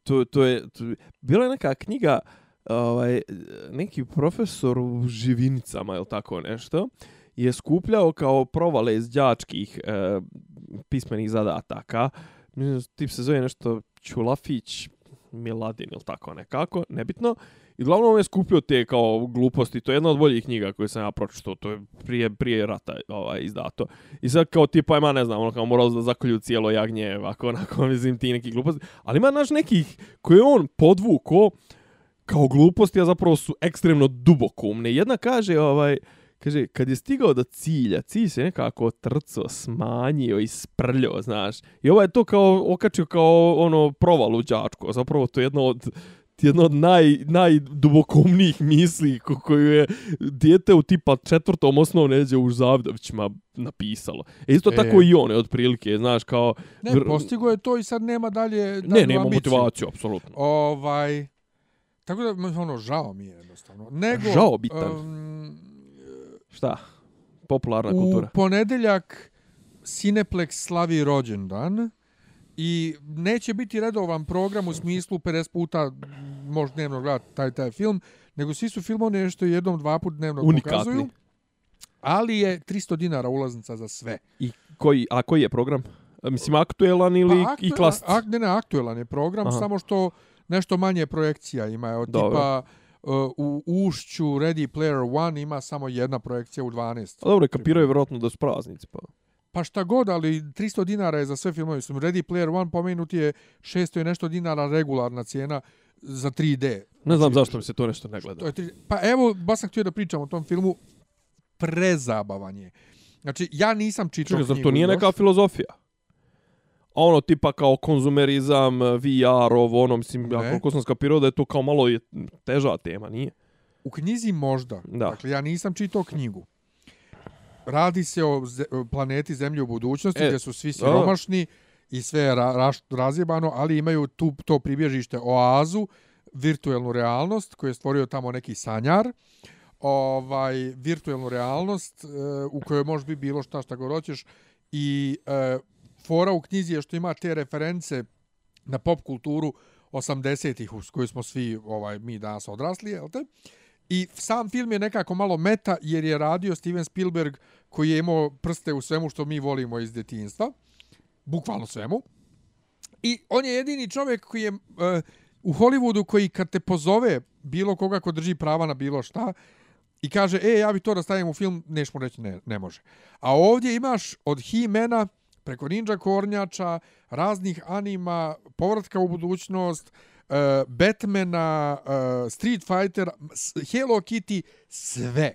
to, to je, to, bila je neka knjiga, ovaj, neki profesor u živinicama ili tako nešto, je skupljao kao provale iz đačkih e, pismenih zadataka. Mislim, tip se zove nešto Čulafić, Miladin ili tako nekako, nebitno. I uglavnom je skupio te kao gluposti, to je jedna od boljih knjiga koje sam ja pročitao, to je prije, prije rata ovaj, izdato. I sad kao tipa ima, ne znam, ono kao morao da zakolju cijelo jagnje, ovako, onako, [LAUGHS] mislim, ti neki gluposti. Ali ima, naš nekih koje on podvuko kao gluposti, a zapravo su ekstremno dubokumne. Jedna kaže, ovaj, kaže, kad je stigao do cilja, cilj se nekako trco, smanjio i sprljio, znaš. I ovaj je to kao okačio kao ono provalu đačko. Zapravo to je jedno od jedno od naj, najdubokomnijih misli ko, koju je dijete u tipa četvrtom osnovne neđe u Zavdovićima napisalo. E isto E. tako i on je otprilike, znaš, kao... Ne, postigo je to i sad nema dalje ne, dalju nema ambiciju. motivaciju, apsolutno. Ovaj, tako da, ono, žao mi je jednostavno. Nego, Žao bitan. Um, Šta? Popularna u kultura. ponedeljak Cineplex slavi rođendan i neće biti redovan program u smislu 50 puta možda dnevno gledati taj, taj film, nego svi su filmovi nešto jednom, dva put dnevno Unikatni. pokazuju. Ali je 300 dinara ulaznica za sve. I koji, a koji je program? Mislim, aktuelan ili i aktu- klasic? Ak, ne, ne, aktuelan je program, Aha. samo što nešto manje projekcija ima. Evo, tipa uh, u Ušću Ready Player One ima samo jedna projekcija u 12. A dobro, kapiraju vjerojatno da su praznici, pa. Pa šta god, ali 300 dinara je za sve filmove. Mislim, Ready Player One pomenuti je 600 i nešto dinara regularna cijena za 3D. Ne znam zašto mi se to nešto ne gleda. Je 3D. Pa evo, baš sam htio da pričam o tom filmu. Prezabavan je. Znači, ja nisam čitao Čekaj, knjigu to nije još. neka filozofija? A ono tipa kao konzumerizam, VR, ovo, ono, mislim, ja Ne. koliko sam skapirao da je to kao malo je teža tema, nije? U knjizi možda. Da. Dakle, ja nisam čitao knjigu. Radi se o planeti Zemlje u budućnosti, E, gdje su svi siromašni i sve je ra raš razjebano, ali imaju tu to pribježište oazu, virtuelnu realnost koju je stvorio tamo neki sanjar. Ovaj virtuelnu realnost e, u kojoj može biti bilo šta šta god hoćeš i e, fora u knjizi je što ima te reference na pop kulturu 80-ih s koju smo svi ovaj mi danas odrasli, jel te? I sam film je nekako malo meta jer je radio Steven Spielberg koji je imao prste u svemu što mi volimo iz djetinjstva. Bukvalno svemu. I on je jedini čovjek koji je uh, u Hollywoodu koji kad te pozove bilo koga ko drži prava na bilo šta i kaže, e, ja bi to da stavim u film, neš mu reći ne, ne može. A ovdje imaš od He-Mana preko Ninja Kornjača, raznih anima, povratka u budućnost, uh, Batmana, uh, Street Fighter, Hello Kitty, sve.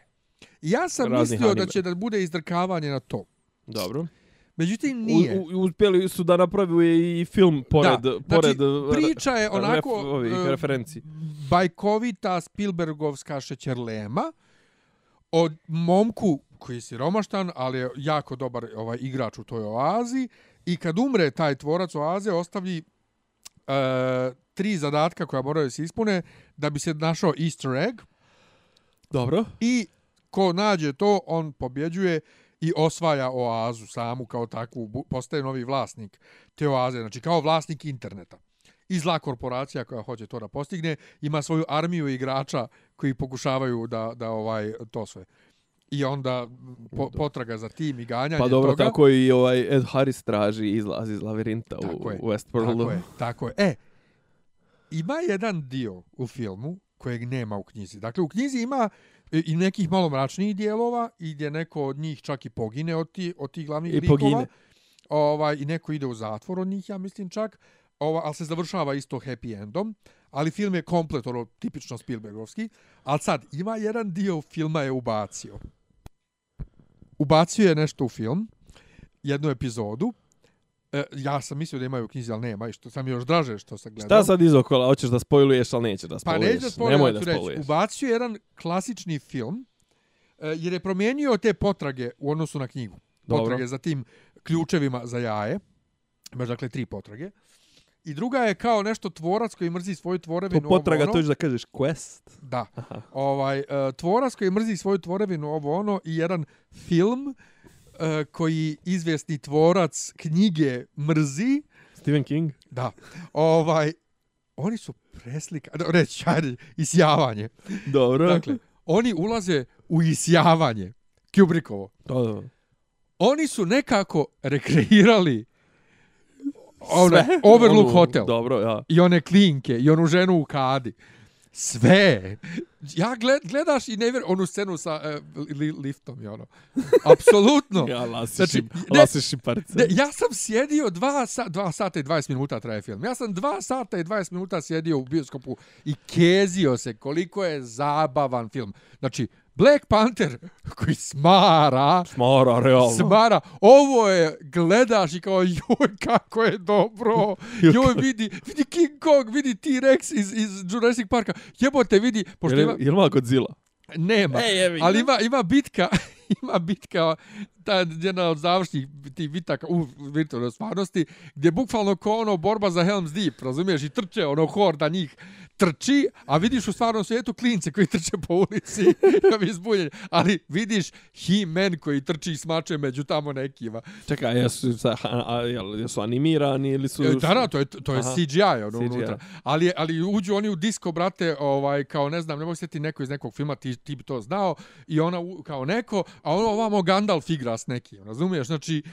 Ja sam Raznih mislio da anime. će da bude izdrkavanje na to. Dobro. Međutim, nije. U, u, uspjeli su da napravi i film pored, da, pored znači, priča je onako ref, ovih, e, referenci. bajkovita Spielbergovska šećerlema od momku koji je siromaštan, ali je jako dobar ovaj igrač u toj oazi i kad umre taj tvorac oaze ostavlji e, tri zadatka koja moraju se ispune da bi se našao easter egg Dobro. i ko nađe to, on pobjeđuje i osvaja oazu samu kao takvu, postaje novi vlasnik te oaze, znači kao vlasnik interneta. I zla korporacija koja hoće to da postigne, ima svoju armiju igrača koji pokušavaju da, da ovaj to sve. I onda po, potraga za tim i ganjanje Pa dobro, toga. tako i ovaj Ed Harris traži izlaz iz lavirinta u, je, u Westworldu. Tako je, tako je. E, ima jedan dio u filmu kojeg nema u knjizi. Dakle, u knjizi ima i nekih malo mračnijih dijelova i gdje neko od njih čak i pogine od, ti, od tih glavnih I likova. pogine. Ovaj, I neko ide u zatvor od njih, ja mislim čak. Ova, ali se završava isto happy endom. Ali film je komplet, ono, tipično Spielbergovski. Ali sad, ima jedan dio filma je ubacio. Ubacio je nešto u film, jednu epizodu. E, ja sam mislio da imaju u knjizi, ali nema. I što sam još draže što sam gledao. Šta sad izokola? Hoćeš da spojluješ, ali nećeš da Pa spojluješ. neću da spomenuti, Nemoj da ću reći. spojluješ. Ubacio je jedan klasični film, e, jer je promijenio te potrage u odnosu na knjigu. Dobro. Potrage za tim ključevima za jaje. Imaš dakle tri potrage. I druga je kao nešto tvorac koji mrzi svoju tvorevinu. To potraga, ovo, to ono. ćeš da kažeš quest. Da. Ovaj, e, tvorac koji mrzi svoju tvorevinu ovo ono i jedan film e, koji izvjesni tvorac knjige mrzi. Stephen King. Da. Ovaj, oni su preslika... Reći, ajde, isjavanje. Dobro. Dakle, oni ulaze u isjavanje. Kubrickovo. Da, da. Oni su nekako rekreirali Sve? Overlook Onu- Hotel. Dobro, ja. I one klinke, i onu ženu u kadi. Sve. Ja gled, gledaš i ne vjer, onu scenu sa uh, li, liftom i ono. Apsolutno. [LAUGHS] Ja lasiš, Znači, ne- lasiš šiparice. Ne, ja sam sjedio dva, sa, dva sata i 20 minuta traje film. Ja sam dva sata i 20 minuta sjedio u bioskopu i kezio se koliko je zabavan film. Znači, Black Panther koji smara, Smara, realno. smara, ovo je, gledaš i kao, joj, kako je dobro, [LAUGHS] joj, vidi, vidi King Kong, vidi T-Rex iz, iz Jurassic Parka, jebote, vidi, pošto Jel, ima, jel ima Godzilla? nema, Ej, jebi ga. ali ima, ima bitka, [LAUGHS] ima bitka, ta jedna od završnih tih bitaka u virtualnoj stvarnosti, gdje bukvalno ko ono borba za Helm's Deep, razumiješ, i trče ono horda njih, trči, a vidiš u stvarnom svijetu klince koji trče po ulici, [LAUGHS] da bi izbunjen, ali vidiš He-Man koji trči i smače među tamo nekima. Čekaj, jesu, a, jesu animirani ili su... E, Da, da, to je, to je Aha. CGI, ono CGI. unutra. Ali, ali uđu oni u disko, brate, ovaj, kao ne znam, ne mogu se ti neko iz nekog filma, ti, ti bi to znao, i ona u- kao neko, a ono ovamo Gandalf igra s nekim, razumiješ? Znači,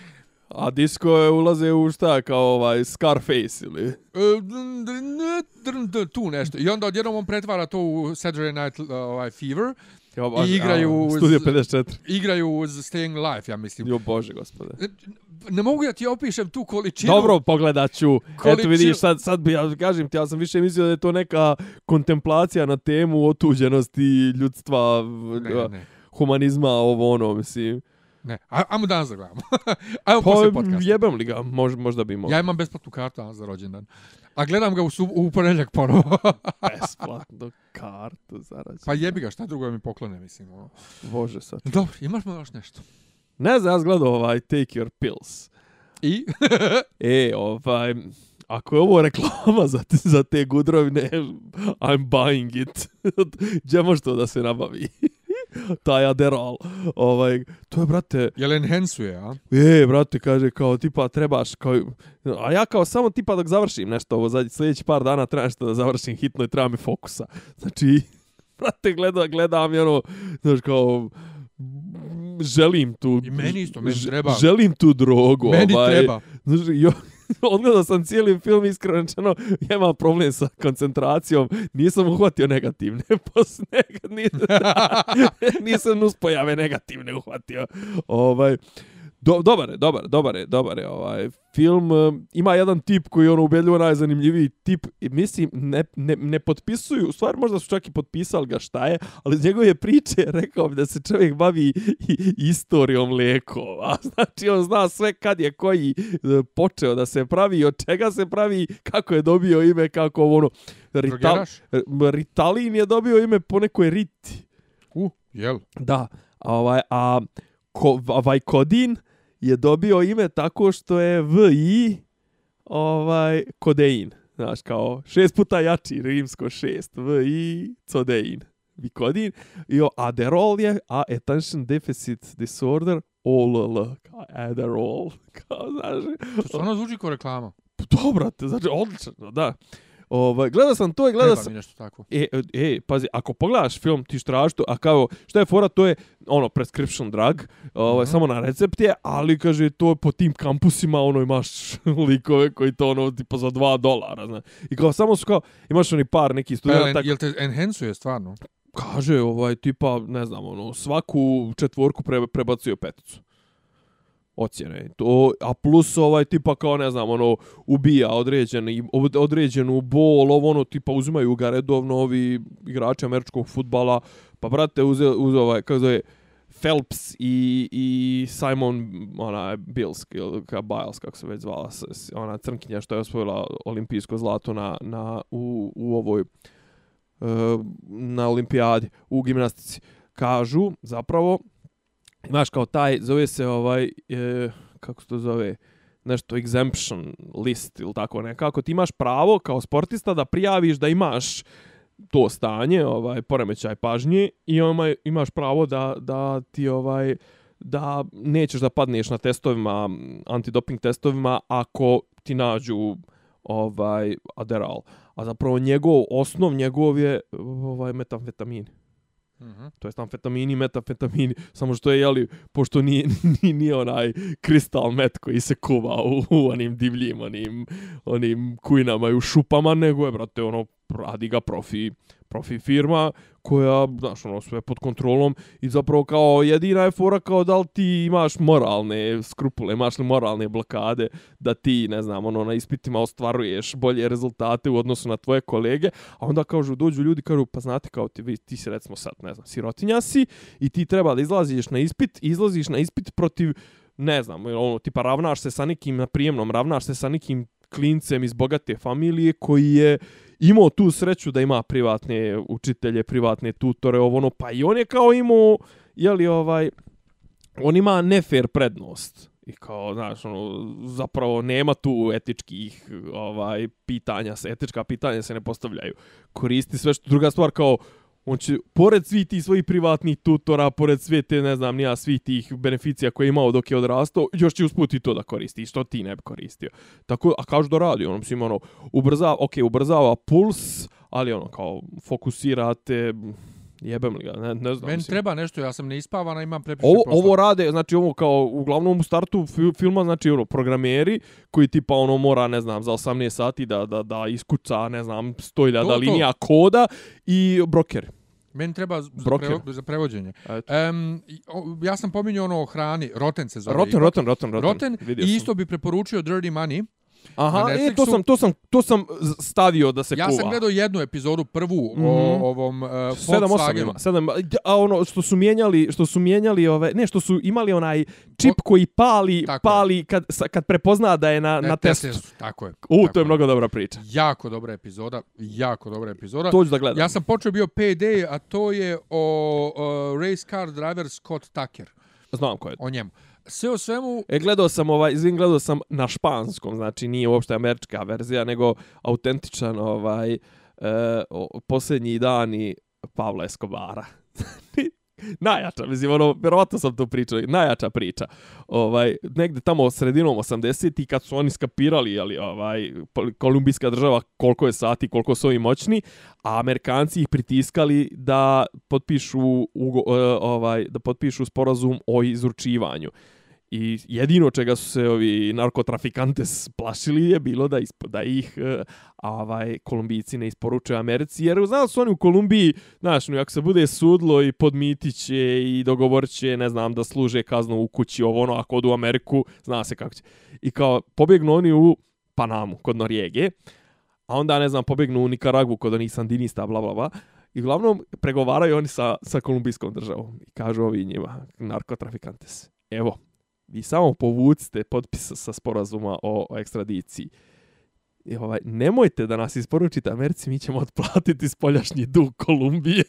A disco je ulaze u šta, kao ovaj Scarface ili... e, tu nešto. I onda odjednom on pretvara to u Saturday Night uh, ovaj, Fever, Jo, baš- I igraju a, uz- Studio 54. igraju uz Staying Alive, ja mislim. Jo, bože, gospode. Ne mogu da ti opišem tu količinu. Dobro, pogledat ću. Eto Količinu- vidiš, sad, sad bi, ja kažem ti, ja sam više mislio da je to neka kontemplacija na temu otuđenosti ljudstva, Ne, ne, humanizma, ovo ono, mislim. Ne. A, ajmo danas da gledamo. [LAUGHS] ajmo Pa posle podcasta. jebem li ga, Mož, možda bi mogao. Ja imam besplatnu kartu danas za rođendan. A gledam ga u, sub, u ponedjeljak ponovo. [LAUGHS] Besplatno kartu zarađen. pa jebi ga, šta drugo mi poklone, mislim. Ono. Bože sad. Dobro, imaš mi još nešto? Ne znam, ja sam gledao ovaj Take Your Pills. I? [LAUGHS] E, ovaj, ako je ovo reklama za, te- za te gudrovine, I'm buying it. Gdje može to da se nabavi? Taj Adderall. Ovaj, to je, brate, Jel enhancuje, a? e, brate, kaže, kao, tipa, trebaš, kao, a ja kao samo tipa dok završim nešto ovo, zadnji sljedeći par dana treba nešto da završim hitno i treba mi fokusa. Znači, [LAUGHS] brate, gleda, gledam i ono, znaš, kao, želim tu... I meni isto, meni treba. Želim tu drogu. Meni ovaj, treba. Znaš, jo, [LAUGHS] odgledao sam cijeli film, iskreno ja imam problem sa koncentracijom, nisam uhvatio negativne, [LAUGHS] pos nekad [LAUGHS] nisam, nisam nuspojave negativne uhvatio. Ovaj, do, dobar je, dobar, dobar je, dobar je ovaj film. eh, Ima jedan tip koji je ono ubedljivo najzanimljiviji tip i mislim ne, ne, ne potpisuju, u stvari možda su čak i potpisali ga šta je, ali iz njegove priče rekao bi da se čovjek bavi istorijom lijekova. [LAUGHS] Znači on zna sve kad je koji eh, počeo da se pravi, od čega se pravi, kako je dobio ime, kako ono... Rital, Drogeraš? Ritalin je dobio ime po nekoj riti. U, jel? Da, a ovaj, a ko, Vajkodin je dobio ime tako što je VI ovaj, kodein. Znaš, kao šest puta jači, rimsko šest, VI codein. Vikodin. I o Adderall je, a Attention Deficit Disorder, OLL, kao Adderall. [LAUGHS] Kao, znaš, To stvarno zvuči kao reklama. dobro, te, znači, odlično, da. Ovaj, gledao sam to i gledao Treba sam... nešto tako. E, e, pazi, ako pogledaš film, ti štraš to, a kao, šta je fora, to je, ono, prescription drug, ovaj, Mhm. samo na recept je, ali, kaže, to je po tim kampusima, ono, imaš [LAUGHS] likove koji to, ono, tipa za 2 dolara, znaš. I kao, samo su kao, imaš oni par nekih Pa, jel, studenta, jel te enhancuje stvarno? kaže, ovaj, tipa, ne znam, ono, svaku četvorku pre, prebacio peticu ocjene. To, a plus ovaj tipa kao ne znam, ono ubija određeni određenu bol, ovo ono tipa uzimaju ga redovno ovi igrači američkog fudbala. Pa brate uze uz ovaj kako zove Phelps i, i Simon ona Bills ili ka Biles kako se već zvala ona crnkinja što je osvojila olimpijsko zlato na, na u, u ovoj e, na olimpijadi u gimnastici kažu zapravo imaš kao taj, zove se ovaj, e, kako se to zove, nešto exemption list ili tako nekako. Ti imaš pravo kao sportista da prijaviš da imaš to stanje, ovaj poremećaj pažnje i ovaj, imaš pravo da, da ti ovaj da nećeš da padneš na testovima, antidoping testovima ako ti nađu ovaj Adderall. A zapravo njegov osnov njegov je ovaj metamfetamin Mhm. to jest amfetamini, metafetamini, samo što je, jeli, pošto nije, [LAUGHS] nije, nije onaj kristal met koji se kuva u, u onim divljim, onim, onim kujnama i u šupama, nego je, brate, ono, radi ga profi, profi firma koja, znaš, ono, sve pod kontrolom i zapravo kao jedina je fora kao da li ti imaš moralne skrupule, imaš li moralne blokade da ti, ne znam, ono, na ispitima ostvaruješ bolje rezultate u odnosu na tvoje kolege, a onda kažu, dođu ljudi, kažu, pa znate kao ti, vi, ti si recimo sad, ne znam, sirotinja si i ti treba da izlaziš na ispit, izlaziš na ispit protiv, ne znam, ono, tipa ravnaš se sa nekim na prijemnom, ravnaš se sa nekim klincem iz bogate familije koji je imao tu sreću da ima privatne učitelje, privatne tutore, ovo ono, pa i on je kao imao, jeli ovaj, on ima nefer prednost. I kao, znaš, ono, zapravo nema tu etičkih ovaj pitanja, se etička pitanja se ne postavljaju. Koristi sve što druga stvar kao on će, pored svih tih svojih privatnih tutora, pored sve te, ne znam, nija svih tih beneficija koje je imao dok je odrastao, još će usput i to da koristi, što ti ne bi koristio. Tako, a kažu da radi, ono, mislim, ono, ubrzava, ok, ubrzava puls, ali ono, kao, fokusirate, jebem li ga, ne, ne znam. Meni mislim. treba nešto, ja sam neispavana, imam prepiše Ovo, posla. ovo rade, znači ovo kao uglavnom u startu fi- filma, znači ono, programeri koji tipa ono mora, ne znam, za 18 sati da, da, da iskuca, ne znam, 100.000 To, to. linija koda i brokeri. Meni treba za, Broker. prevo, za prevođenje. Um, ja sam pominjao ono o hrani, Roten se zove. Roten, roten, roten, roten. Roten Vidio i isto bi preporučio Dirty Money. Aha, na e, to sam, to sam, to sam stavio da se Ja kuva. sam gledao jednu epizodu, prvu Mhm. o ovom uh, 7 8 Volkswagenu. ima. 7 a ono što su mijenjali, što su mijenjali ove, ne, što su imali onaj čip koji pali, Tako je. pali kad kad prepozna da je na na testu. Tako je. U, tako to je mnogo dobra priča. Jako dobra epizoda, jako dobra epizoda. To ću da gledam. Ja sam počeo bio PD, a to je o, o race car driver Scott Tucker, Znam ko je. o njemu. Sve o svemu, E, gledao sam ovaj, izvin, gledao sam na španskom, znači nije uopšte američka verzija, nego autentičan ovaj e, o, posljednji dani Pavla Escobara. [LAUGHS] najjača, mislim, ono, vjerovatno sam to pričao, najjača priča. Ovaj, negde tamo sredinom 80-ti kad su oni skapirali, ali, ovaj, kolumbijska država koliko je sati, koliko su ovi moćni, a Amerikanci ih pritiskali da potpišu ugo, e, ovaj da potpišu sporazum o izručivanju. I jedino čega su se ovi narkotrafikantes plašili je bilo da ispo, da ih uh, ovaj Kolumbijci ne isporuče Americi jer znali su oni u Kolumbiji, znaš, no, ako se bude sudlo i podmitiće i dogovorće, ne znam, da služe kaznu u kući, ovo ono, ako odu u Ameriku, zna se kako će. I kao pobjegnu oni u Panamu kod Norijege, a onda, ne znam, pobjegnu u Nikaragu kod onih sandinista, bla, bla, bla. I uglavnom pregovaraju oni sa, sa kolumbijskom državom. I kažu ovi njima, narkotrafikantes, evo, vi samo povucite potpis sa sporazuma o, o ekstradiciji. I ovaj, nemojte da nas isporučite Americi, mi ćemo otplatiti spoljašnji dug Kolumbije.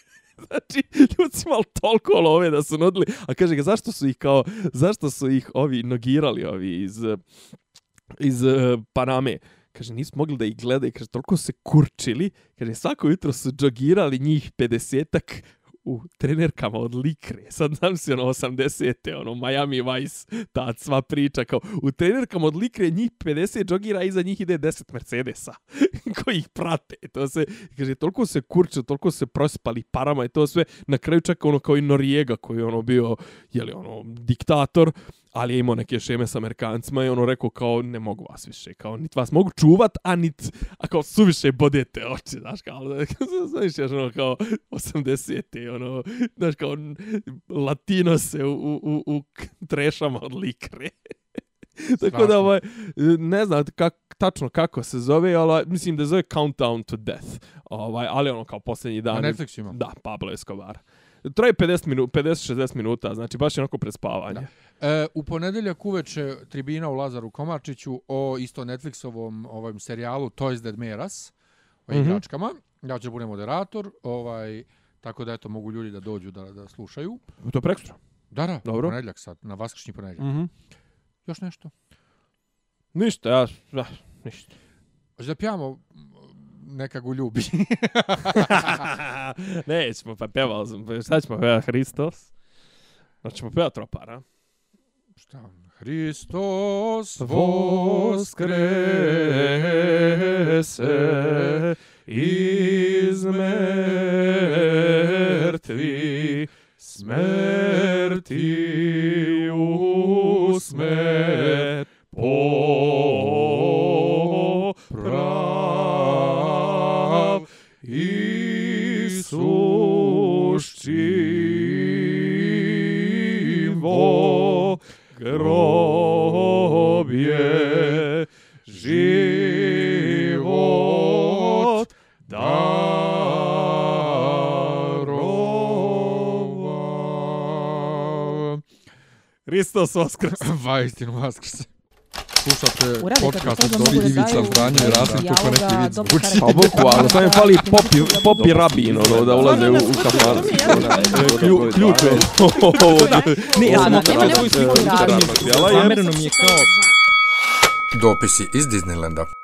[LAUGHS] znači, ljudi su imali toliko love da su nudili. A kaže ga, zašto su ih kao, zašto su ih ovi nogirali, ovi iz, iz uh, Paname? Kaže, nisu mogli da ih gledaju, kaže, toliko se kurčili. Kaže, svako jutro su džogirali njih 50-ak u trenerkama od Likre. Sad znam si ono 80-te, ono Miami Vice, ta sva priča kao u trenerkama od Likre njih 50 džogira a iza njih ide 10 Mercedesa [LAUGHS] koji ih prate. To se, kaže, toliko se kurče, toliko se prospali parama i to sve. Na kraju čak ono kao i Noriega koji je ono bio, jeli ono, diktator, ali je imao neke šeme sa Amerikancima i ono rekao kao ne mogu vas više, kao niti vas mogu čuvat, a nit, a kao suviše bodete oči, znaš, kao, [LAUGHS] znaš, znaš, ono, kao 80-te, ono, znaš, kao latino se u, u, u, u trešama od likre. [LAUGHS] Tako da, ovaj, ne znam kak, tačno kako se zove, ali mislim da zove Countdown to Death. Ovaj, ali ono kao posljednji dan. Na Netflixu ima. Da, Pablo Escobar. Traje 50 minuta, 50-60 minuta, znači baš je onako prespavanje. Da. E, u ponedeljak uveče tribina u Lazaru Komarčiću o isto Netflixovom ovom serijalu Toys That Made Us, o mm -hmm. igračkama. Ja ću budem moderator, ovaj, tako da eto mogu ljudi da dođu da, da slušaju. To je prekstra? Da, da, Dobro. ponedeljak sad, na vaskršnji ponedeljak. Mm -hmm. Još nešto? Ništa, ja, ja ništa. Hoće da pijamo neka go ljubi. [LAUGHS] Nećemo, pa pjevali smo. Šta ćemo pjevati? Hristos? Znači, pjevati tropara. Šta? Hristos voskrese iz mrtvi smrti u Hristos Voskrs. [LAUGHS] Vajstinu Voskrs. Slušate podcast od Dobri Ivica Zdanje i Rasim kako neki vid zvuči. Pa boku, ali to je fali popi, popi rabin, ono, da ulaze u, u kafan. Ključ je. [LAUGHS] Ne, ja sam sliku. Zamereno mi je kao... Dopisi iz Disneylanda.